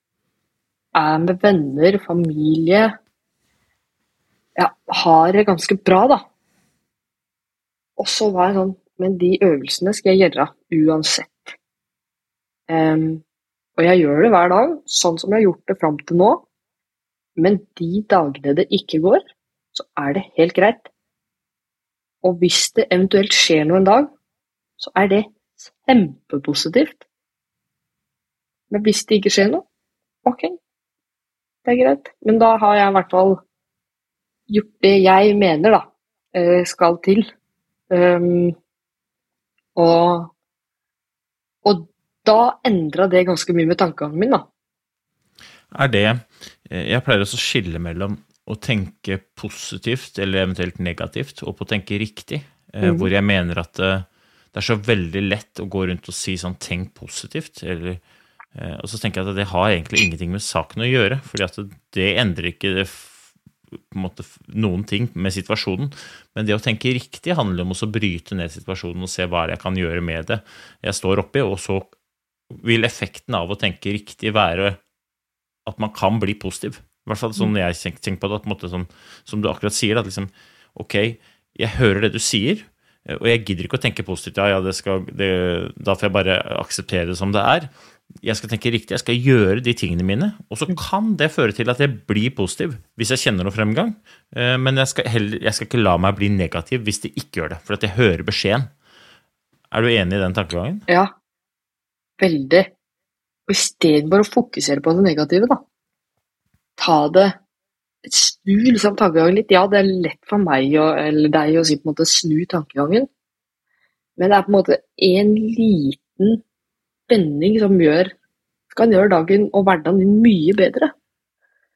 Er med venner, familie. Jeg har det ganske bra, da. Og så var jeg sånn Men de øvelsene skal jeg gjøre uansett. Um, og jeg gjør det hver dag, sånn som jeg har gjort det fram til nå. Men de dagene det ikke går, så er det helt greit. Og hvis det eventuelt skjer noe en dag, så er det kjempepositivt. Men hvis det ikke skjer noe, ok, det er greit. Men da har jeg i hvert fall gjort det jeg mener da, eh, skal til. Og, og da endra det ganske mye med tankegangen min, da. Er det eh, Jeg pleier også å skille mellom å tenke positivt eller eventuelt negativt, og på å tenke riktig. eh, Mhm. Hvor jeg mener at det, det er så veldig lett å gå rundt og si sånn 'tenk positivt', eller eh, Og så tenker jeg at det har egentlig ingenting med saken å gjøre, fordi at det, endrer ikke det måte noen ting med situasjonen. Men det å tenke riktig handler om å bryte ned situasjonen og se hva jeg kan gjøre med det jeg står oppi, og så vil effekten av å tenke riktig være at man kan bli positiv. I hvert fall sånn jeg tenker, på det, at måte sånn, som du akkurat sier. At liksom, ok, jeg hører det du sier, eh, og jeg gidder ikke å tenke positivt. Ja, ja, det skal, det, da får jeg bare akseptere det som det er. Jeg skal tenke riktig, jeg skal gjøre de tingene mine. Og så kan det føre til at jeg blir positiv hvis jeg kjenner noe fremgang. Eh, Men jeg skal, heller, jeg skal ikke la meg bli negativ hvis det ikke gjør det, for at jeg hører beskjeden. Er du enig i den tankegangen? Ja, veldig. Og istedenfor å fokusere på det negative, da. Ta det Snu liksom tankegangen litt. Ja, det er lett for meg og, eller deg å si på en måte snu tankegangen, men det er på en måte en liten spenning som gjør kan gjøre dagen og hverdagen din mye bedre.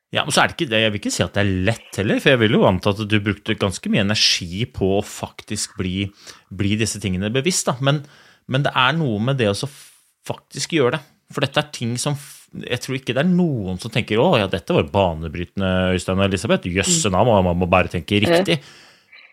Ja, men så er det ikke det, Jeg vil ikke si at det er lett heller, for jeg vil jo anta at du brukte ganske mye energi på å faktisk bli, bli disse tingene bevisst. da, men, men det er noe med det å faktisk gjøre det. For dette er ting som Jeg tror ikke det er noen som tenker 'Å ja, dette var banebrytende, Øystein og Elisabeth'. Jøsse navn, man må bare tenke riktig.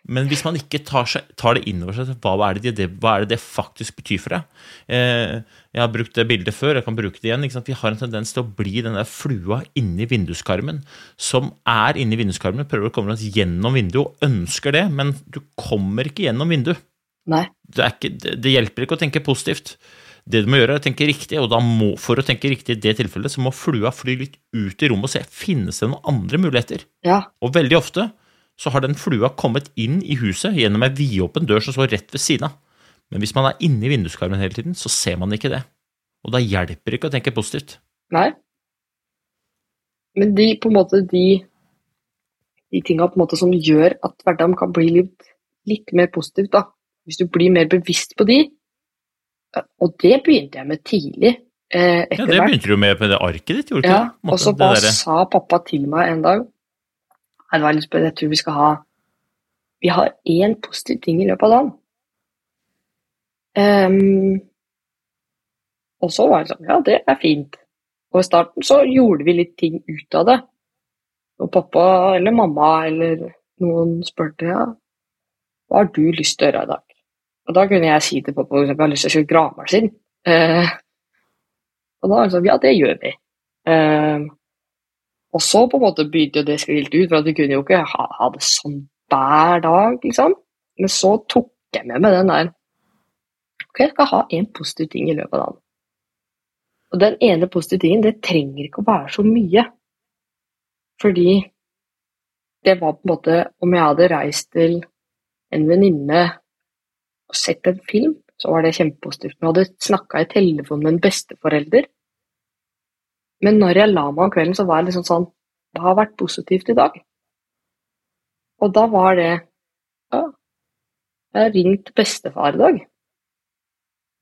Men hvis man ikke tar, seg, tar det inn over seg, hva er det det, hva er det det faktisk betyr for deg? Eh, jeg har brukt det bildet før, jeg kan bruke det igjen. Vi har en tendens til å bli den der flua inni vinduskarmen, som er inni vinduskarmen, prøver å komme oss gjennom vinduet og ønsker det, men du kommer ikke gjennom vinduet. Det, ikke, det, hjelper ikke å tenke positivt. Det du må gjøre, er å tenke riktig, og må, for å tenke riktig i det tilfellet, så må flua fly litt ut i rommet og se finnes det noen andre muligheter. Ja, Og veldig ofte så har den flua kommet inn i huset gjennom ei vidåpen dør som står rett ved siden av. Men hvis man er inne i vinduskarmen hele tiden, så ser man ikke det. Og da hjelper det ikke å tenke positivt. nei. Men de på en måte de, de tinga på en måte som gjør at hverdagen kan bli litt, litt mer positivt, da. Hvis du blir mer bevisst på de, og det begynte jeg med tidlig. Eh, Ja, Det begynte du med på det arket ditt, gjorde du Ja, ikke det? Og så bare sa pappa til meg en dag Nei, det var litt spennende, jeg tror vi skal ha Vi har én positiv ting i løpet av dagen. Um, og så var det sånn Ja, det er fint. Og i starten så gjorde vi litt ting ut av det. Og pappa eller mamma eller noen spurte ja, hva har du lyst til å gjøre i dag? Og da kunne jeg si til pappa eksempel, jeg har lyst til å kjøre gravemaskin. Uh, og da var han sånn, ja, det gjør vi. Eh, og så på en måte begynte jo det skrilt ut, for at vi kunne jo ikke ha, ha det sånn hver dag, liksom. Men så tok jeg med meg den der Ok, jeg skal ha én positiv ting i løpet av dagen. Og den ene positive tingen, det trenger ikke å være så mye. Fordi det var på en måte Om jeg hadde reist til en venninne og sett en film, så var det kjempepositivt. Men jeg hadde snakka i telefon med en besteforelder. Men når jeg la meg om kvelden, så var jeg liksom sånn Det har vært positivt i dag? Og da var det Ja, jeg har ringt bestefar i dag.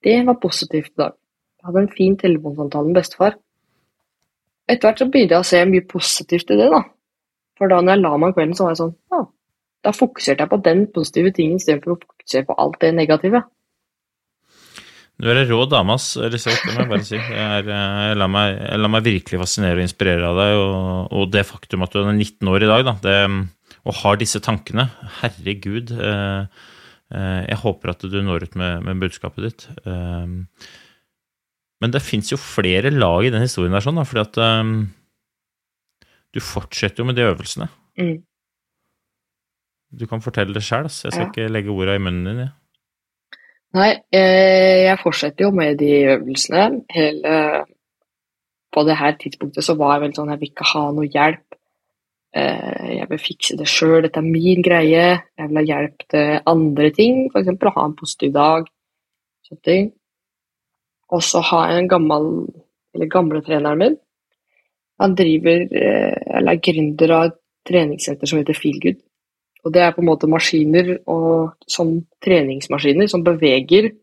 Det var positivt i dag. Jeg hadde en fin telefonsamtale med bestefar. Etter hvert så begynte jeg å se mye positivt i det, da. For da når jeg la meg om kvelden, så var jeg sånn Ja, da fokuserte jeg på den positive tingen istedenfor å fokusere på alt det negative. Du er ei rå dame, ass, Elisabeth. Det må jeg bare si. Jeg, eh, jeg, lar meg, lar meg virkelig fascinere og inspirere av deg, og, og det faktum at du er 19 år i dag, da, det, og har disse tankene. Herregud. Eh, eh, jeg håper at du når ut med, med budskapet ditt. Eh, men det fins jo flere lag i den historien der, sånn, da, fordi at eh, du fortsetter jo med de øvelsene. Mm. Du kan fortelle det sjøl, jeg skal Ja. ikke legge orda i munnen din. jeg. Nei, eh, jeg fortsetter jo med de øvelsene. Hele På det her tidspunktet så var jeg veldig sånn Jeg vil ikke ha noe hjelp. Eh, Jeg vil fikse det sjøl. Dette er min greie. Jeg vil ha hjelp til andre ting, f.eks. å ha en positiv dag. Og så jeg en gammel, eller gamle treneren min. Han driver, eh, eller er gründer av et treningssenter som heter Feelgood. Og det er på en måte maskiner og sånn treningsmaskiner som beveger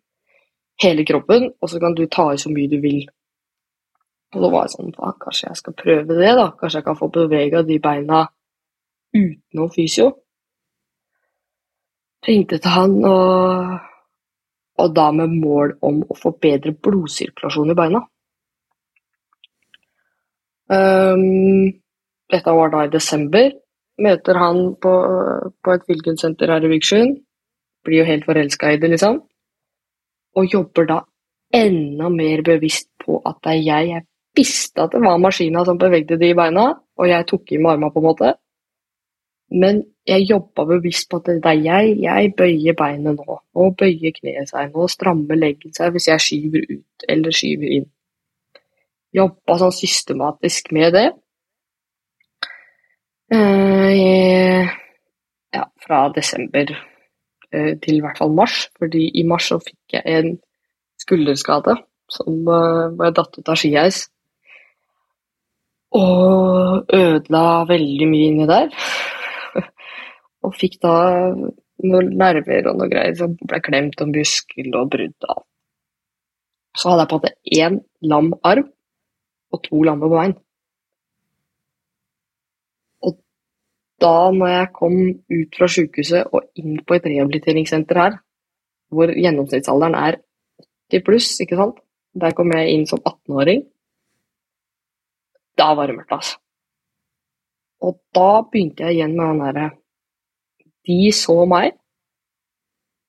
hele kroppen, og så kan du ta i så mye du vil. Og da var jeg sånn, faen, kanskje jeg skal prøve det, da. Kanskje jeg kan få bevega de beina utenom fysio. Ringte til han, og, og da med mål om å få bedre blodsirkulasjon i beina. Um, dette var da i desember møter han på, på et Filgensenter her i Vikersund. Blir jo helt forelska i det, liksom. Og jobber da enda mer bevisst på at det er jeg jeg visste at det var maskina som bevegde de beina, og jeg tok i med arma, på en måte. Men jeg jobba bevisst på at det er jeg, jeg bøyer beinet nå. Nå bøyer kneet seg, nå strammer leggen seg hvis jeg skyver ut eller skyver inn. Jobba sånn systematisk med det. Eh, ja, fra desember eh, til i hvert fall mars, fordi i mars så fikk jeg en skulderskade som var hvor datt ut av skiheis. Og ødela veldig mye inni der. og fikk da noen nerver og noe greier som ble klemt og muskel og brudd. Så hadde jeg på en måte én lam arm og to lamme bein. Da når jeg kom ut fra sykehuset og inn på et rehabiliteringssenter her, hvor gjennomsnittsalderen er 80 pluss, ikke sant, der kom jeg inn som 18-åring. Da var det mørkt, altså. Og da begynte jeg igjen med den derre De så meg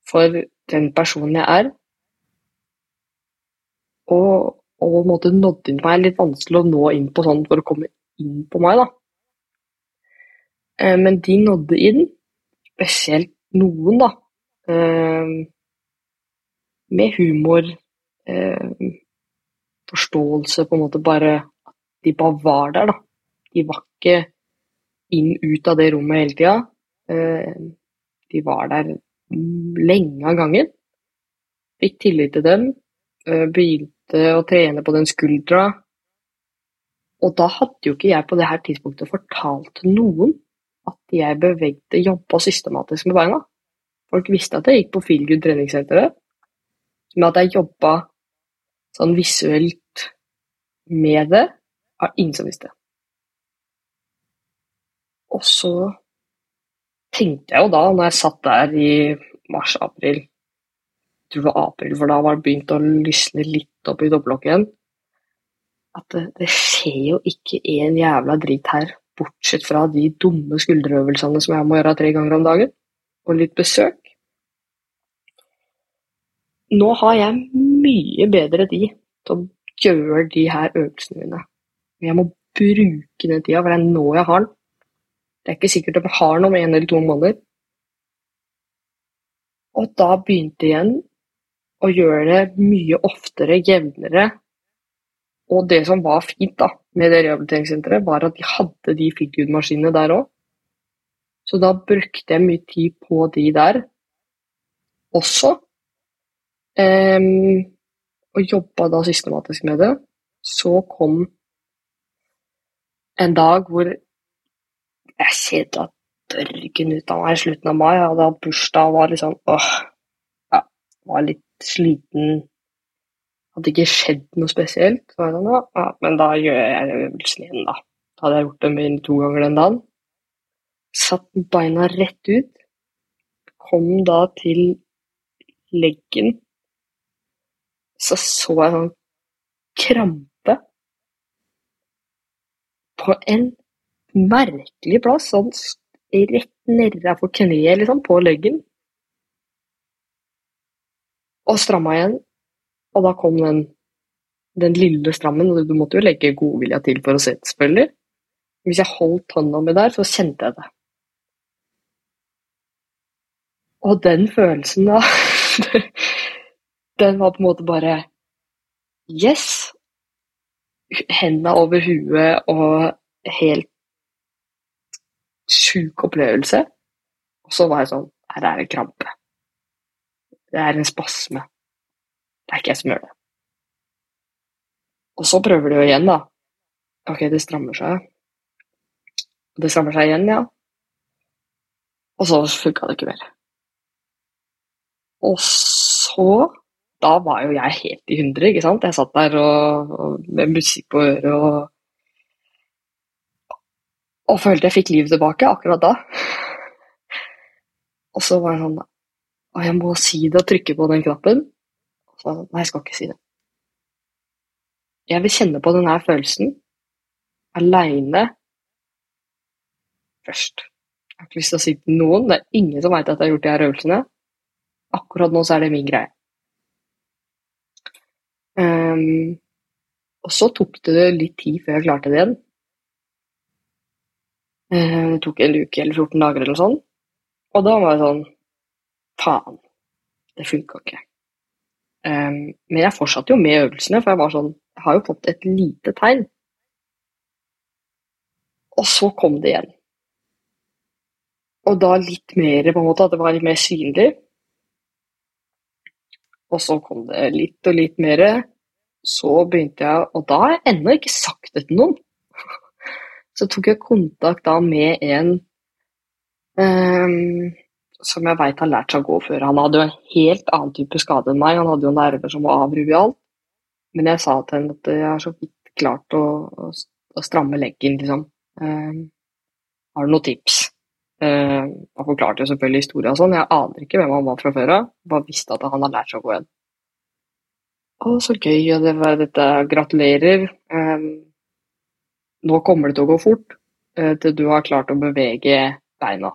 for den personen jeg er, og, og på nådde inn på meg. Litt vanskelig å nå inn på sånn for å komme inn på meg, da. Eh, men de nådde inn, spesielt noen, da. Eh, med humor, eh, forståelse, på en måte bare de bare var der, da. De var ikke inn ut av det rommet hele tida. De var der lenge av gangen. Fikk tillit til dem. Begynte å trene på den skuldra. Og da hadde jo ikke jeg på det her tidspunktet fortalt noen at jeg bevegde, jobba systematisk med beina. Folk visste at jeg gikk på Feelgood treningssenteret, men at jeg jobba sånn visuelt med det, har ingen som visste. Og så tenkte jeg jo da, når jeg satt der i mars-april Jeg tror det var april, for da var det begynt å lysne litt opp i dobbeltlokket igjen. At det, det skjer jo ikke en jævla drit her, bortsett fra de dumme skulderøvelsene som jeg må gjøre tre ganger om dagen, og litt besøk. Nå har jeg mye bedre tid til å gjøre de her øvelsene mine. Men jeg må bruke den tida, for det er nå jeg har den. Det er ikke sikkert jeg har den om en eller to måneder. Og da begynte jeg igjen å gjøre det mye oftere, jevnere. Og det som var fint da, med det rehabiliteringssenteret, var at de hadde de feelgood-maskinene der òg. Så da brukte jeg mye tid på de der også. Um, og jobba da systematisk med det. Så kom en dag hvor jeg kjeda dørgen ut av meg i slutten av mai. Jeg hadde hatt bursdag og var litt sånn åh, ja, var litt sliten. Hadde ikke skjedd noe spesielt. Så jeg sånn, ja, men da gjør jeg øvelsen igjen, da. Da hadde jeg gjort den min to ganger den dagen. Satt beina rett ut. Kom da til leggen. Så så jeg sånn krampe på en merkelig plass, sånn rett nedafor kneet, liksom, på leggen. Og stramma igjen, og da kom den, den lille strammen, og du måtte jo legge godvilja til for å se det, selvfølgelig. Hvis jeg holdt hånda mi der, så kjente jeg det. Og den følelsen da, den var på en måte bare Yes! Henda over huet og helt sjuk opplevelse. Og så var jeg sånn Her er en krampe. Det er en spasme. Det er ikke jeg som gjør det. Og så prøver du igjen, da. Ok, det strammer seg. Det strammer seg igjen, ja. Og så funka det ikke mer. Og så Da var jo jeg helt i hundre, ikke sant. Jeg satt der og, og med musikk på øret og og følte jeg fikk livet tilbake akkurat da. Og så var jeg sånn Å, jeg må si det og trykke på den knappen. Nei, jeg skal ikke si det. Jeg vil kjenne på denne følelsen aleine først. Jeg har ikke lyst til å si det til noen. Det er ingen som veit at jeg har gjort de her øvelsene. Akkurat nå så er det min greie. Um, Og så tok det litt tid før jeg klarte det igjen. Eh, Det tok en uke eller 14 dager eller sånn. Og da var jeg sånn Faen, det funka ikke. Um, men jeg fortsatte jo med øvelsene, for jeg var sånn Jeg har jo fått et lite tegn. Og så kom det igjen. Og da litt mer, på en måte, at det var litt mer synlig. Og så kom det litt og litt mer. Så begynte jeg, og da har jeg ennå ikke sagt det til noen. Så tok jeg kontakt da med en ehm, som jeg veit har lært seg å gå før. Han hadde jo en helt annen type skade enn meg. Han hadde jo nerver som var i. Men jeg sa til henne at jeg har så vidt klart å, å, stramme leggen, liksom. Ehm, har du noen tips? Uh, han forklarte jo selvfølgelig historien og sånn. Jeg aner ikke hvem han var fra før av. Bare visste at han har lært seg å gå igjen. Å, så gøy. Og det var dette. Gratulerer. Ehm, nå kommer det til å gå fort eh, til du har klart å bevege beina.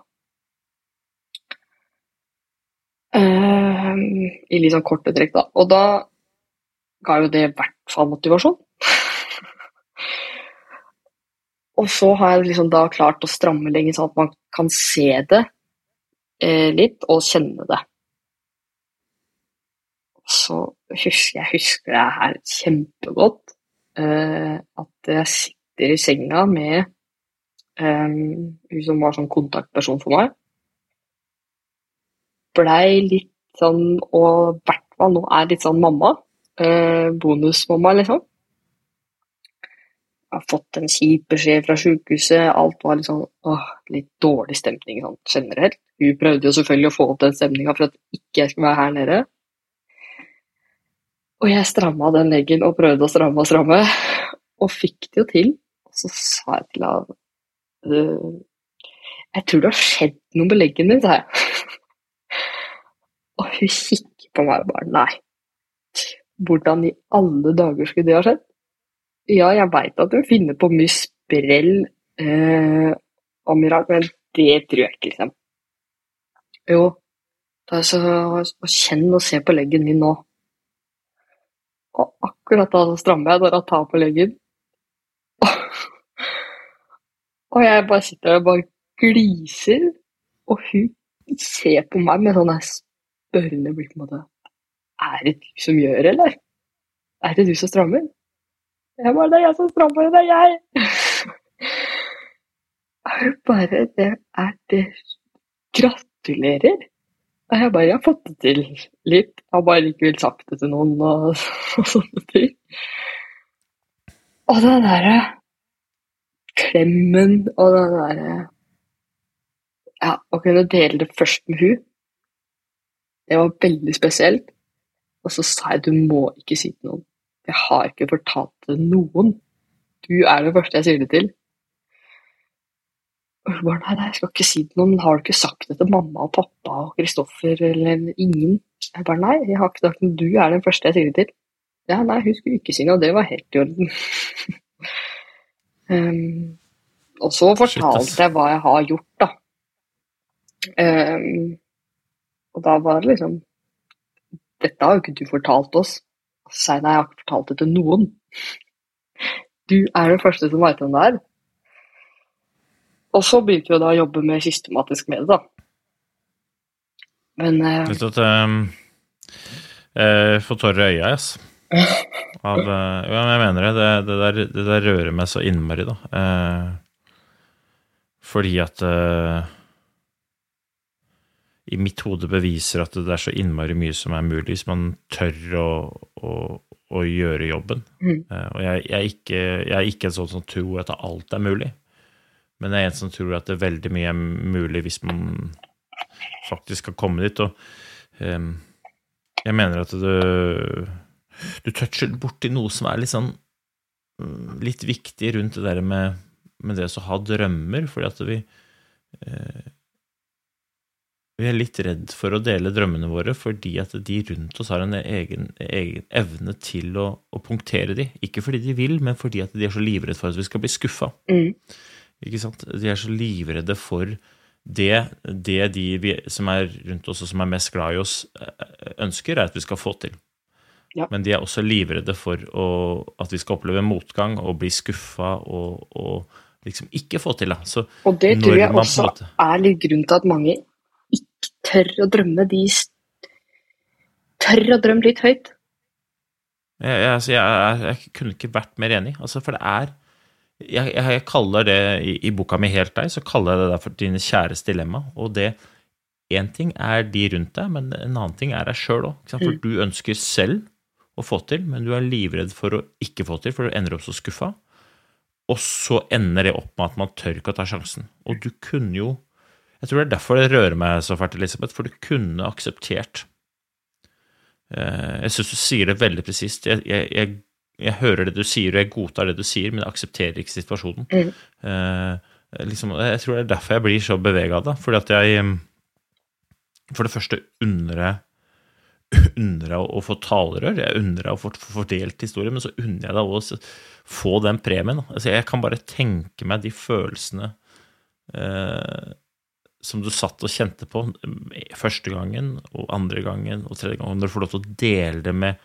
I litt sånn korte trekk, da. Og da ga jo det i hvert fall motivasjon. Og så har jeg liksom da klart å stramme lenge sånn at man kan se det eh, litt, og kjenne det. Så husker jeg husker det her kjempegodt. Eh, at jeg sitter i senga med eh, hun som var sånn kontaktperson for meg. Blei litt sånn, og i hvert fall nå er litt sånn mamma. Eh, bonusmamma, liksom. Jeg har fått en kjip beskjed fra sykehuset. Alt var liksom, åh, litt dårlig stemning sånn generelt. Hun prøvde jo selvfølgelig å få opp den stemninga for at ikke jeg skulle være her nede. Og jeg stramma den leggen og prøvde å stramme og stramme, og fikk det jo til. Og så sa jeg til henne «Øh, Jeg tror det har skjedd noe med leggen din, sa jeg. Og hun kikker på meg og bare nei. Hvordan i alle dager skulle det ha skjedd? Ja, jeg veit at hun finner på mye sprell eh, og mye men det tror jeg ikke, liksom. Jo, ta så, og kjenn og se på leggen min nå. Og akkurat da så strammer jeg bare og tar på leggen. Og jeg bare sitter der og bare gliser, og hun ser på meg med sånn spørrende blikk på en måte. Er det du som gjør, eller? Er det du som strammer? Jeg bare, det er jeg som strammer, det er jeg! Er det bare det er det Gratulerer! Og jeg bare, jeg har fått det til litt. Jeg har bare ikke vil sagt det til noen og, og sånne ting. Og den derre klemmen og den derre Ja, å kunne dele det først med hun, det var veldig spesielt. Og så sa jeg du må ikke si til noen. Jeg har ikke fortalt det til noen. Du er det første jeg sier det til. Og hun bare nei, nei, jeg skal ikke si det til noen. Har du ikke sagt det til mamma og pappa og Kristoffer eller ingen? Jeg bare nei, jeg har ikke sagt det. Du er den første jeg sier det til. Ja, nei, hun skulle ikke si noe, og det var helt i orden. um, og så fortalte jeg hva jeg har gjort, da. Um, og da var det liksom Dette har jo ikke du fortalt oss. Sei nei, jeg har ikke fortalt det til noen. Du er den første som veit hvem det er. Og så begynte vi da å jobbe mer systematisk med det, da. Men eh, Vet du at Jeg får tårer i øya, yes. Av, eh, ja, jeg mener det. Det, det, der, det der rører meg så innmari, da. Eh, fordi at eh, i mitt hode beviser at det er så innmari mye som er mulig hvis man tør å, å, å gjøre jobben. Mm. Eh, og jeg, jeg, er ikke, jeg er ikke en sånn som tror at alt er mulig. Men jeg er en som tror at det er veldig mye er mulig hvis man faktisk skal komme dit. Og um, jeg mener at du Du toucher borti noe som er litt sånn mm, Litt viktig rundt det der med, med det å ha drømmer, fordi at vi eh, vi er litt redd for å dele drømmene våre fordi at de rundt oss har en egen, egen evne til å, å, punktere de. Ikke fordi de vil, men fordi at de er så livredde for at vi skal bli skuffa. mm, Ikke sant? De er så livredde for det, det de vi, som er rundt oss og som er mest glad i oss, eh, ønsker, er at vi skal få til. Ja. Men de er også livredde for å, at vi skal oppleve motgang og bli skuffa og, og liksom ikke få til. Da. Så Og det tror jeg også måte- er litt grunn til at mange tør å drømme de Tør å drømme litt høyt. Jeg, jeg, altså, jeg, jeg, jeg kunne ikke vært mer enig. Altså, for det er jeg kaller det i, i boka mi Helt deg, så kaller jeg det der for dine kjæres dilemma. Og det Én ting er de rundt deg, men en annen ting er deg sjøl òg. For Mm. du ønsker selv å få til, men du er livredd for å ikke få til, for du ender opp så skuffa. Og så ender det opp med at man tør ikke å ta sjansen. Og du kunne jo Jeg tror det er derfor det rører meg så fælt, Elisabeth, for du kunne akseptert Eh, Jeg syns du sier det veldig presist. Jeg, jeg, jeg, jeg hører det du sier, og jeg godtar det du sier, men jeg aksepterer ikke situasjonen. Mm. Eh, liksom, jeg tror det er derfor jeg blir så bevega av det. Fordi at jeg mm, For det første unner jeg unner jeg å få talerør, jeg unner jeg å få fordelt historie, men så unner jeg deg å få den premien. Altså, jeg kan bare tenke meg de følelsene eh, som du satt og kjente på første gangen og andre gangen og tredje gangen, når du får lov til å dele det med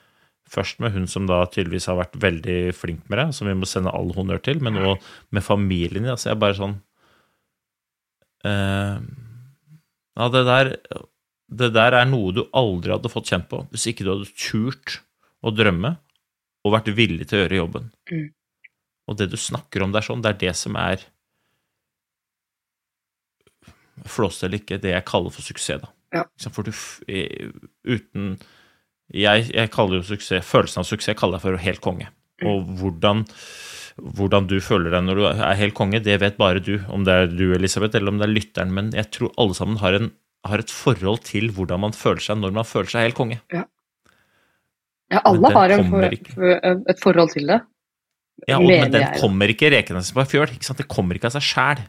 Først med hun som da tydeligvis har vært veldig flink med deg, som vi må sende all honnør til, men òg med familien din. Altså, jeg er bare sånn uh, Ja, det der, det der er noe du aldri hadde fått kjent på hvis ikke du hadde turt å drømme og vært villig til å gjøre jobben. Mm. Og det du snakker om der sånn, det er det som er flås eller ikke, det jeg kaller for suksess, da. Ja. For du eh, uten jeg, jeg kaller jo suksess Følelsen av suksess kaller jeg for helt konge. Mm. Og hvordan, hvordan du føler deg når du er helt konge, det vet bare du. Om det er du, Elisabeth, eller om det er lytteren. Men jeg tror alle sammen har, en, har et forhold til hvordan man føler seg når man føler seg helt konge. Ja, ja alle har en for, for, et forhold til det. Ja, og, Men den kommer ikke rekende som på ei fjøl. Det kommer ikke av seg sjæl.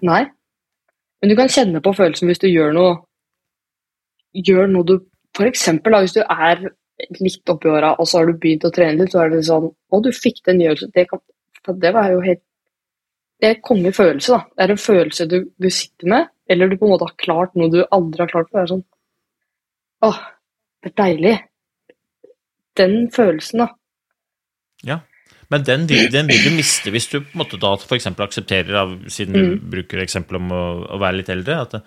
Men du kan kjenne på følelsen hvis du gjør noe Gjør noe du da, hvis du er litt oppi åra, og så har du begynt å trene litt, så er det sånn Å, du fikk den gjørelsen. Det, det var jo helt Det er en kongefølelse, da. Det er en følelse du, du sitter med, eller du på en måte har klart noe du aldri har klart før. Det er sånn Åh, det er deilig. Den følelsen, da. Ja. Men den vil, den vil du miste hvis du på en måte da f.eks. aksepterer, av, siden du Mm. bruker eksempelet om å, å være litt eldre, at det,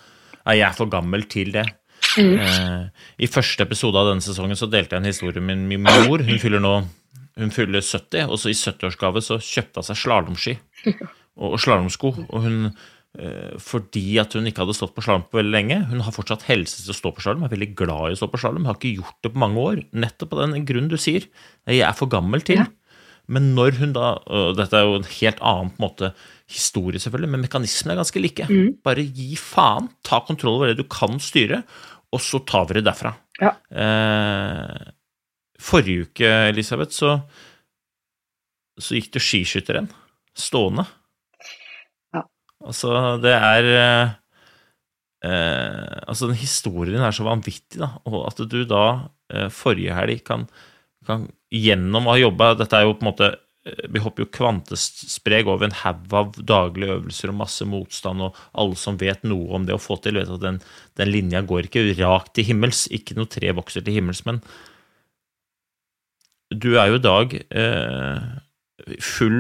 jeg er for gammel til det. Mm. Eh, I første episode av denne sesongen så delte jeg en historie med min mor. Hun fyller nå hun fyller 70, og så i 70-årsgave så kjøpte hun seg slalåmski og, og slalåmsko. Og hun, eh, fordi at hun ikke hadde stått på slalåm på veldig lenge Hun har fortsatt helse til å stå på slalåm, er veldig glad i å stå på slalåm, har ikke gjort det på mange år. Nettopp av den grunnen du sier. Jeg er for gammel til. Ja. Men når hun da og Dette er jo en helt annen på en måte, historie, selvfølgelig, men mekanismene er ganske like. Mm. Bare gi faen, ta kontroll over det du kan styre, og så tar vi det derfra. Ja. Eh, forrige uke, Elisabeth, så, så gikk du skiskytteren stående. Ja. Altså, det er eh, eh, Altså, den historien er så vanvittig, da, og at du da eh, forrige helg kan, kan gjennom å ha jobba Dette er jo på en måte eh, vi hopper jo kvantespreg over en haug av daglige øvelser og masse motstand, og alle som vet noe om det å få til, vet at den, den linja går ikke rakt til himmels. Ikke noe tre vokser til himmels, men du er jo i dag eh, full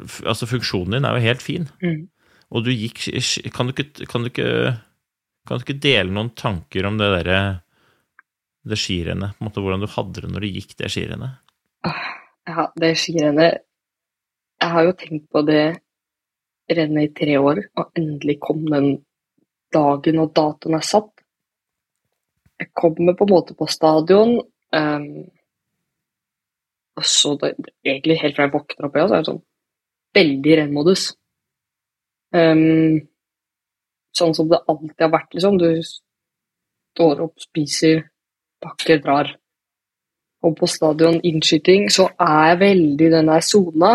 Altså, funksjonen din er jo helt fin. Mm. Og du gikk Kan du ikke, kan du ikke, kan du ikke dele noen tanker om det derre det skirennet? På en måte Hvordan du hadde det når du gikk det skirennet? Ja, det skirennet Jeg har jo tenkt på det rennet i tre år, og endelig kom den dagen og datoen er satt. Jeg kommer på en måte på stadion, um, og så det, egentlig helt fra jeg våkner opp, ja, så er det sånn veldig rennmodus. Um, sånn som det alltid har vært, liksom. Du står opp, spiser, pakker, drar. Og på stadion innskyting så er jeg veldig i den der sona.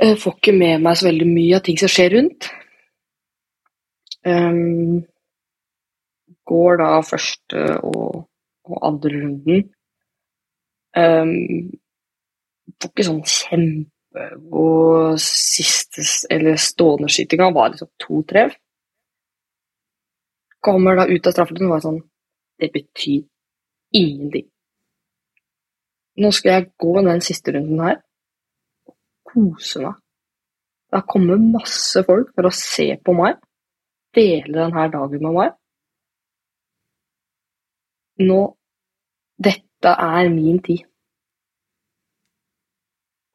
Jeg får ikke med meg så veldig mye av ting som skjer rundt. Um, går da første og, og andre runden. Um, får ikke sånn kjempegod siste eller stående skytinga var liksom to treff. Kommer da ut av straffelinjen og var sånn Det betyr ingenting. nå skal jeg gå den siste runden her og kose meg. Det har kommet masse folk for å se på meg, dele denne dagen med meg. Nå Dette er min tid.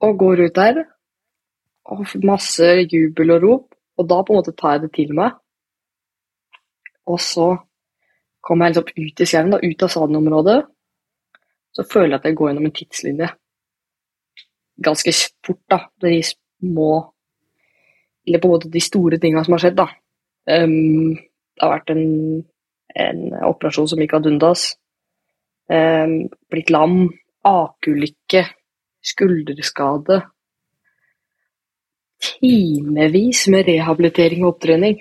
Og går ut der, og masse jubel og rop, og da på en måte tar jeg det til meg. Og så kommer jeg liksom ut i skauen, ut av sadenområdet, Så føler jeg at jeg går gjennom en tidslinje. Ganske fort, da. De små Eller på en måte de store tinga som har skjedd, da. Um, det har vært en, en operasjon som gikk ad undas. Um, blitt lam. Akeulykke. Skulderskade. Timevis med rehabilitering og opptrening.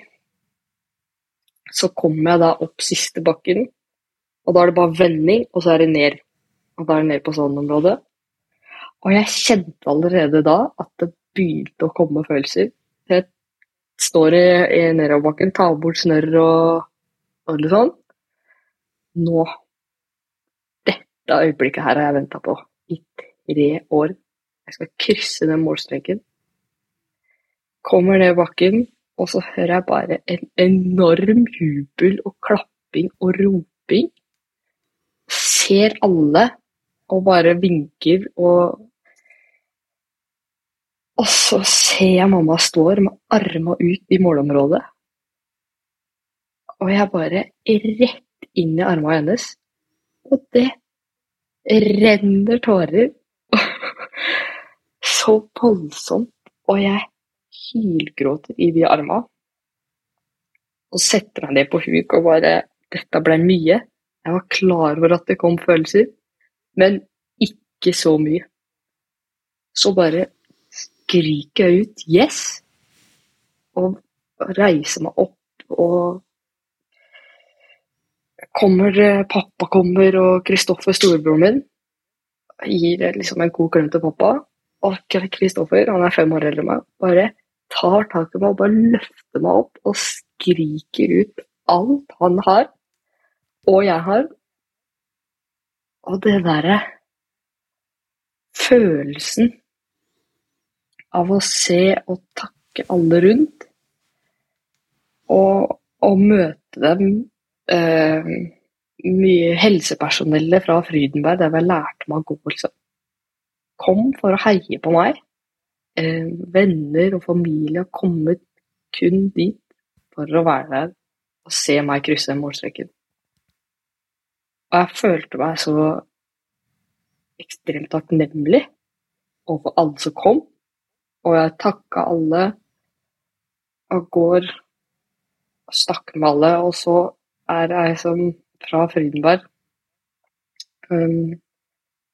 Så kommer jeg da opp siste bakken, og da er det bare vending, og så er det ned. Og da er det ned på sånn område. Og jeg kjente allerede da at det begynte å komme følelser. Jeg står i, i nedoverbakken, tar bort snørr og, og litt sånn. Nå Dette øyeblikket her har jeg venta på i tre år. Jeg skal krysse den målstreken. Kommer ned bakken, og så hører jeg bare en enorm jubel og klapping og roping. Ser alle og bare vinker og Og så ser jeg mamma står med arma ut i målområdet. Og jeg bare rett inn i arma hennes. Og det renner tårer. Så voldsomt. Og jeg hylgråter i de arma. Og setter meg ned på huk og bare Dette ble mye. Jeg var klar over at det kom følelser, men ikke så mye. Så bare skriker jeg ut 'yes' og reiser meg opp og kommer Pappa kommer, og Kristoffer, storebroren min, gir eh, liksom en god klem til pappa. Og Kristoffer, han er fem år eldre enn meg, bare tar tak i meg og bare løfter meg opp og skriker ut alt han har, og jeg har. Og det derre følelsen av å se og takke alle rundt, og, og møte dem eh, mye helsepersonellet fra Frydenberg, der jeg lærte meg å gå, liksom. Kom for å heie på meg. Eh, venner og familie har kommet kun dit for å være der og se meg krysse målstreken. Og jeg følte meg så ekstremt takknemlig overfor alle som kom. Og jeg takka alle og går og snakker med alle. Og så er jeg som fra Frydenberg um,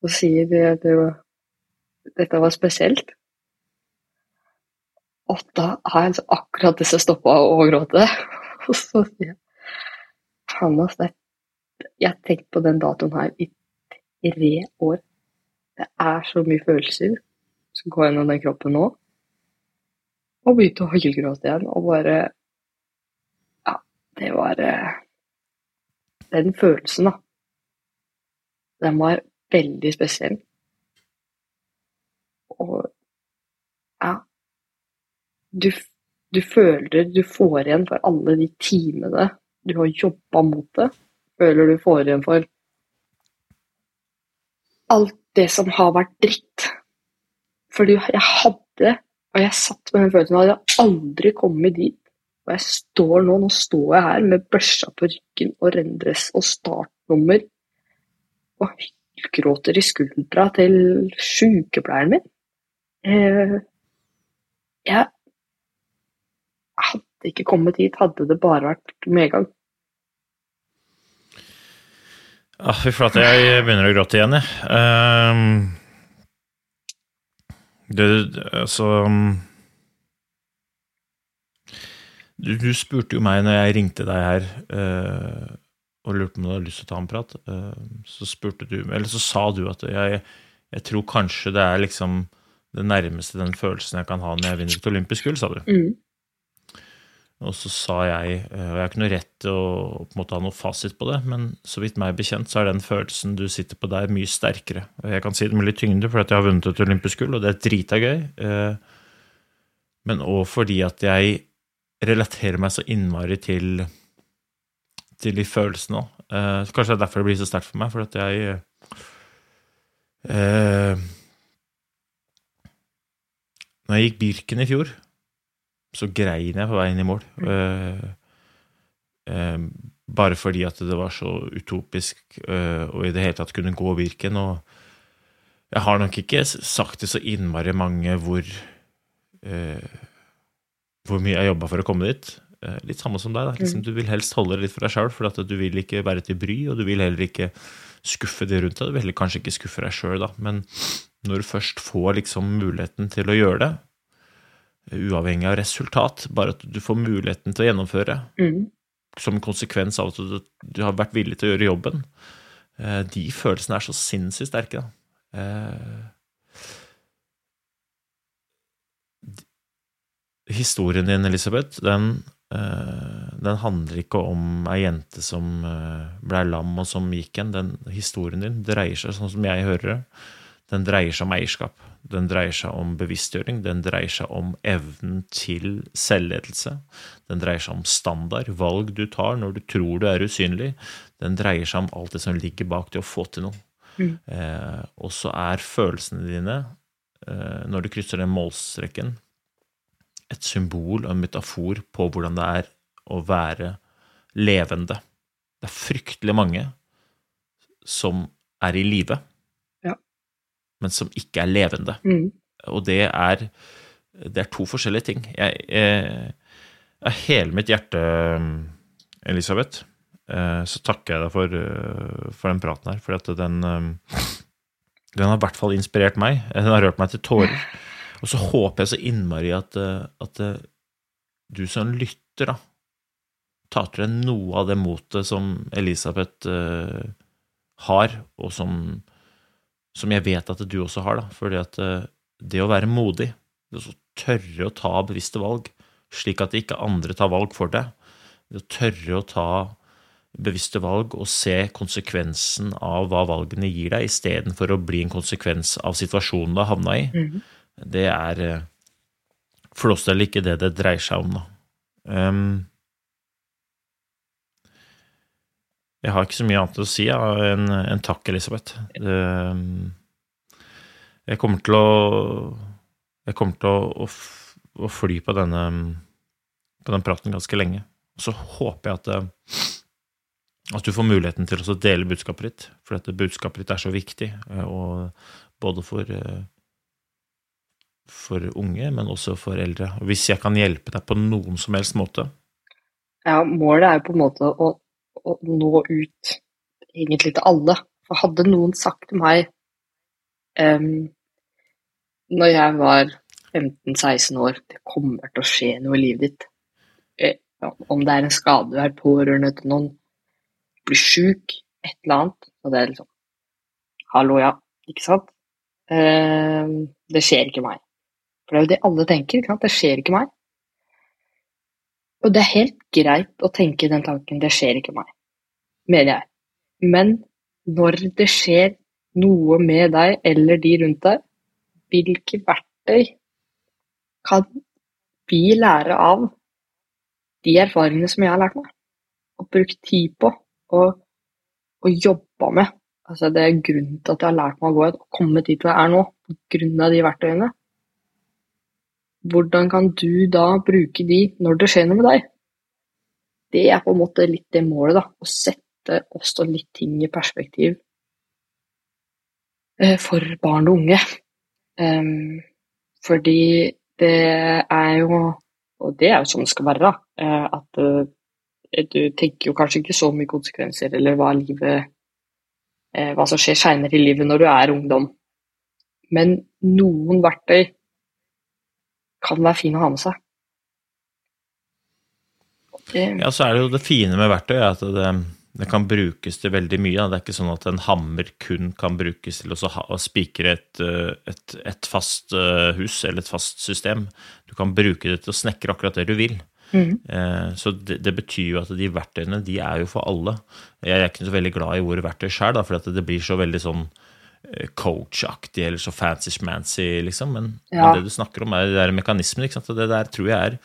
og sier det, det, dette var spesielt. Og da har jeg liksom akkurat disse til å gråte. Og så sier jeg faen, ass, jeg har tenkt på den datoen her i tre år. Det er så mye følelser som går gjennom den kroppen nå. Og begynte å hylgråte igjen, og bare Ja, det var eh, Den følelsen, da. Den var veldig spesiell. Og du, du føler du får igjen for alle de timene du har jobba mot det. Føler du får igjen for alt det som har vært dritt. Fordi jeg hadde, og jeg satt med den følelsen, jeg hadde aldri kommet dit. Og jeg står nå, nå står jeg her med børsa på ryggen og renndress og startnummer og hylgråter i skuldra til sykepleieren min. Eh, jeg ikke kommet hit, hadde det bare vært medgang. Ah, fy flate, jeg begynner å gråte igjen, jeg. Um, det, altså du, du spurte jo meg når jeg ringte deg her uh, og lurte på om du hadde lyst til å ta en prat. Uh, så spurte du Eller så sa du at jeg, jeg tror kanskje det er liksom det nærmeste den følelsen jeg kan ha når jeg vinner et olympisk gull, sa du. Mm. Og så sa jeg eh, Og jeg har ikke noe rett til å på en måte ha noe fasit på det, men så vidt meg bekjent, så er den følelsen du sitter på der, mye sterkere. Jeg kan si det med litt tyngde, fordi jeg har vunnet et olympisk gull, og det er drita gøy. eh, Men òg fordi at jeg relaterer meg så innmari til, til de følelsene òg. Kanskje det er derfor det blir så sterkt for meg, for at jeg eh, Når jeg gikk Birken i fjor, så grein jeg på veien i mål. Mm. Uh, uh, bare fordi at det var så utopisk uh, og i det hele tatt kunne gå Birken. Og jeg har nok ikke sagt det så innmari mange hvor hvor mye jeg jobba for å komme dit. Litt samme som deg. da. Liksom, du vil helst holde det litt for deg sjøl, for at du vil ikke være til bry, og du vil heller ikke skuffe de rundt deg. Du vil heller kanskje ikke skuffe deg sjøl, da. Men når du først får liksom muligheten til å gjøre det, uavhengig av resultat, bare at du får muligheten til å gjennomføre, Mm. som konsekvens av at du, du har vært villig til å gjøre jobben, eh, de følelsene er så sinnssykt sterke. Da. Eh, Historien din, Elisabeth, den, eh, den handler ikke om ei jente som eh, ble lam og som gikk igjen. Den historien din dreier seg, sånn som jeg hører det, den dreier seg om eierskap. Den dreier seg om bevisstgjøring, den dreier seg om evnen til selvledelse. Den dreier seg om standard, valg du tar når du tror du er usynlig. Den dreier seg om alt det som ligger bak det å få til noe. Mm. Eh, og så er følelsene dine, eh, når du krysser den målstreken, et symbol og en metafor på hvordan det er å være levende. Det er fryktelig mange som er i live. Men som ikke er levende. Mm. Og det er, det er to forskjellige ting. Jeg, jeg, av hele mitt hjerte, Elisabeth, eh, så takker jeg deg for, eh, for den praten her. For at den, eh, den har i hvert fall inspirert meg. Den har rørt meg til tårer. Og så håper jeg så innmari at, eh, at eh, du som lytter, da, tar til deg noe av det motet som Elisabeth eh, har, og som, som jeg vet at du også har. da, fordi at eh, det å være modig, det å tørre å ta bevisste valg, slik at ikke andre tar valg for deg, det å tørre å ta bevisste valg og se konsekvensen av hva valgene gir deg, istedenfor å bli en konsekvens av situasjonen du har havna i, Mhm. det er eh, for oss del ikke det det dreier seg om, da. Um, jeg har ikke så mye annet å si enn en takk, Elisabeth. Um, jeg kommer til å Jeg kommer til å, å, å fly på denne på den praten ganske lenge. Og så håper jeg at, eh, at du får muligheten til å dele budskapet ditt, for dette budskapet ditt er så viktig, eh, og både for eh, for unge, men også for eldre. Hvis jeg kan hjelpe deg på noen som helst måte, Ja, målet er på en måte å, å nå ut egentlig til alle. For hadde noen sagt til meg um, når jeg var 15-16 år det kommer til å skje noe i livet ditt, eh, om det er en skade du er pårørende til noen, blir sjuk, et eller annet, Og det er liksom Hallo, ja, ikke sant? Ehm, det skjer ikke meg. For det er jo det alle tenker, ikke sant? Det skjer ikke meg. Og det er helt greit å tenke den tanken, det skjer ikke meg, mener jeg. Men når det skjer noe med deg eller de rundt deg, hvilke verktøy kan vi lære av de erfaringene som jeg har lært meg? Og brukt tid på og, og jobba med. Altså, det er grunnen til at jeg har lært meg å gå og kommet dit hvor jeg er nå, av de verktøyene. Hvordan kan du da bruke de når det skjer noe med deg? Det er på en måte litt det målet, da. Å sette også litt ting i perspektiv eh, for barn og unge. Fordi det er jo Og det er jo sånn det skal være, da. eh, At eh, du tenker jo kanskje ikke så mye konsekvenser eller hva livet Hva som skjer seinere i livet når du er ungdom. Men noen verktøy kan være fin å ha med seg. Det, Ja, så er det jo det fine med verktøy, er at det, det kan brukes til veldig mye. Det er ikke sånn at en hammer kun kan brukes til å spikre et, eh, et, et fast eh, hus eller et fast system. Du kan bruke det til å snekre akkurat det du vil. Mhm. Eh, så det, det betyr jo at de verktøyene, de er jo for alle. Jeg er ikke så veldig glad i ordet verktøy sjøl, for at det blir så veldig sånn coach-aktig eller så fancy-schmancy, liksom. Men, Ja. men det du snakker om, er de der mekanismene, ikke sant. Og det der tror jeg er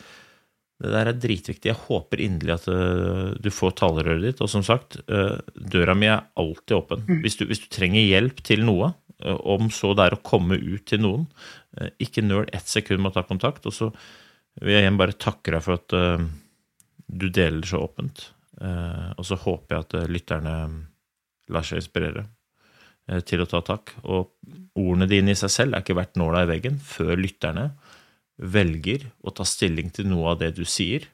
det der er dritviktig. Jeg håper inderlig at eh, du får talerøret ditt. Og som sagt, eh, døra mi er alltid åpen. Hvis, du, hvis du trenger hjelp til noe, eh, om så det er å komme ut til noen, eh, ikke nøl ett sekund med å ta kontakt. Og så vil jeg igjen bare takke deg for at eh, du deler så åpent. Eh, og så håper jeg at eh, lytterne lar seg inspirere eh, til å ta tak. Og ordene dine i seg selv er ikke verdt nåla i veggen før lytterne velger å ta stilling til noe av det du sier,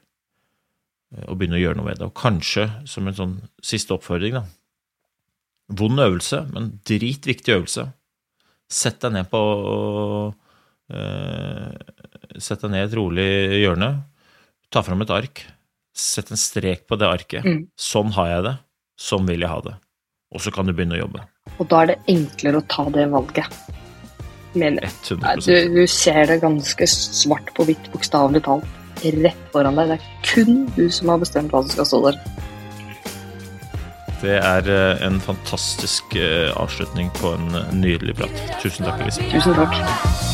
eh, og begynne å gjøre noe med det. Og kanskje, som en sånn siste oppfordring, da Vond øvelse, men dritviktig øvelse. Sett deg ned på eh, Sett deg ned i et rolig hjørne. Ta fram et ark. Sett en strek på det arket. Mm. Sånn har jeg det. Sånn vil jeg ha det. Og så kan du begynne å jobbe. Og da er det enklere å ta det valget. Nei, Du, du ser det ganske svart på hvitt, bokstavelig talt, rett foran deg. Det er kun du som har bestemt hva som skal stå der. Det er eh, en fantastisk eh, avslutning på en eh, nydelig prat. Tusen takk, Elise. Tusen takk.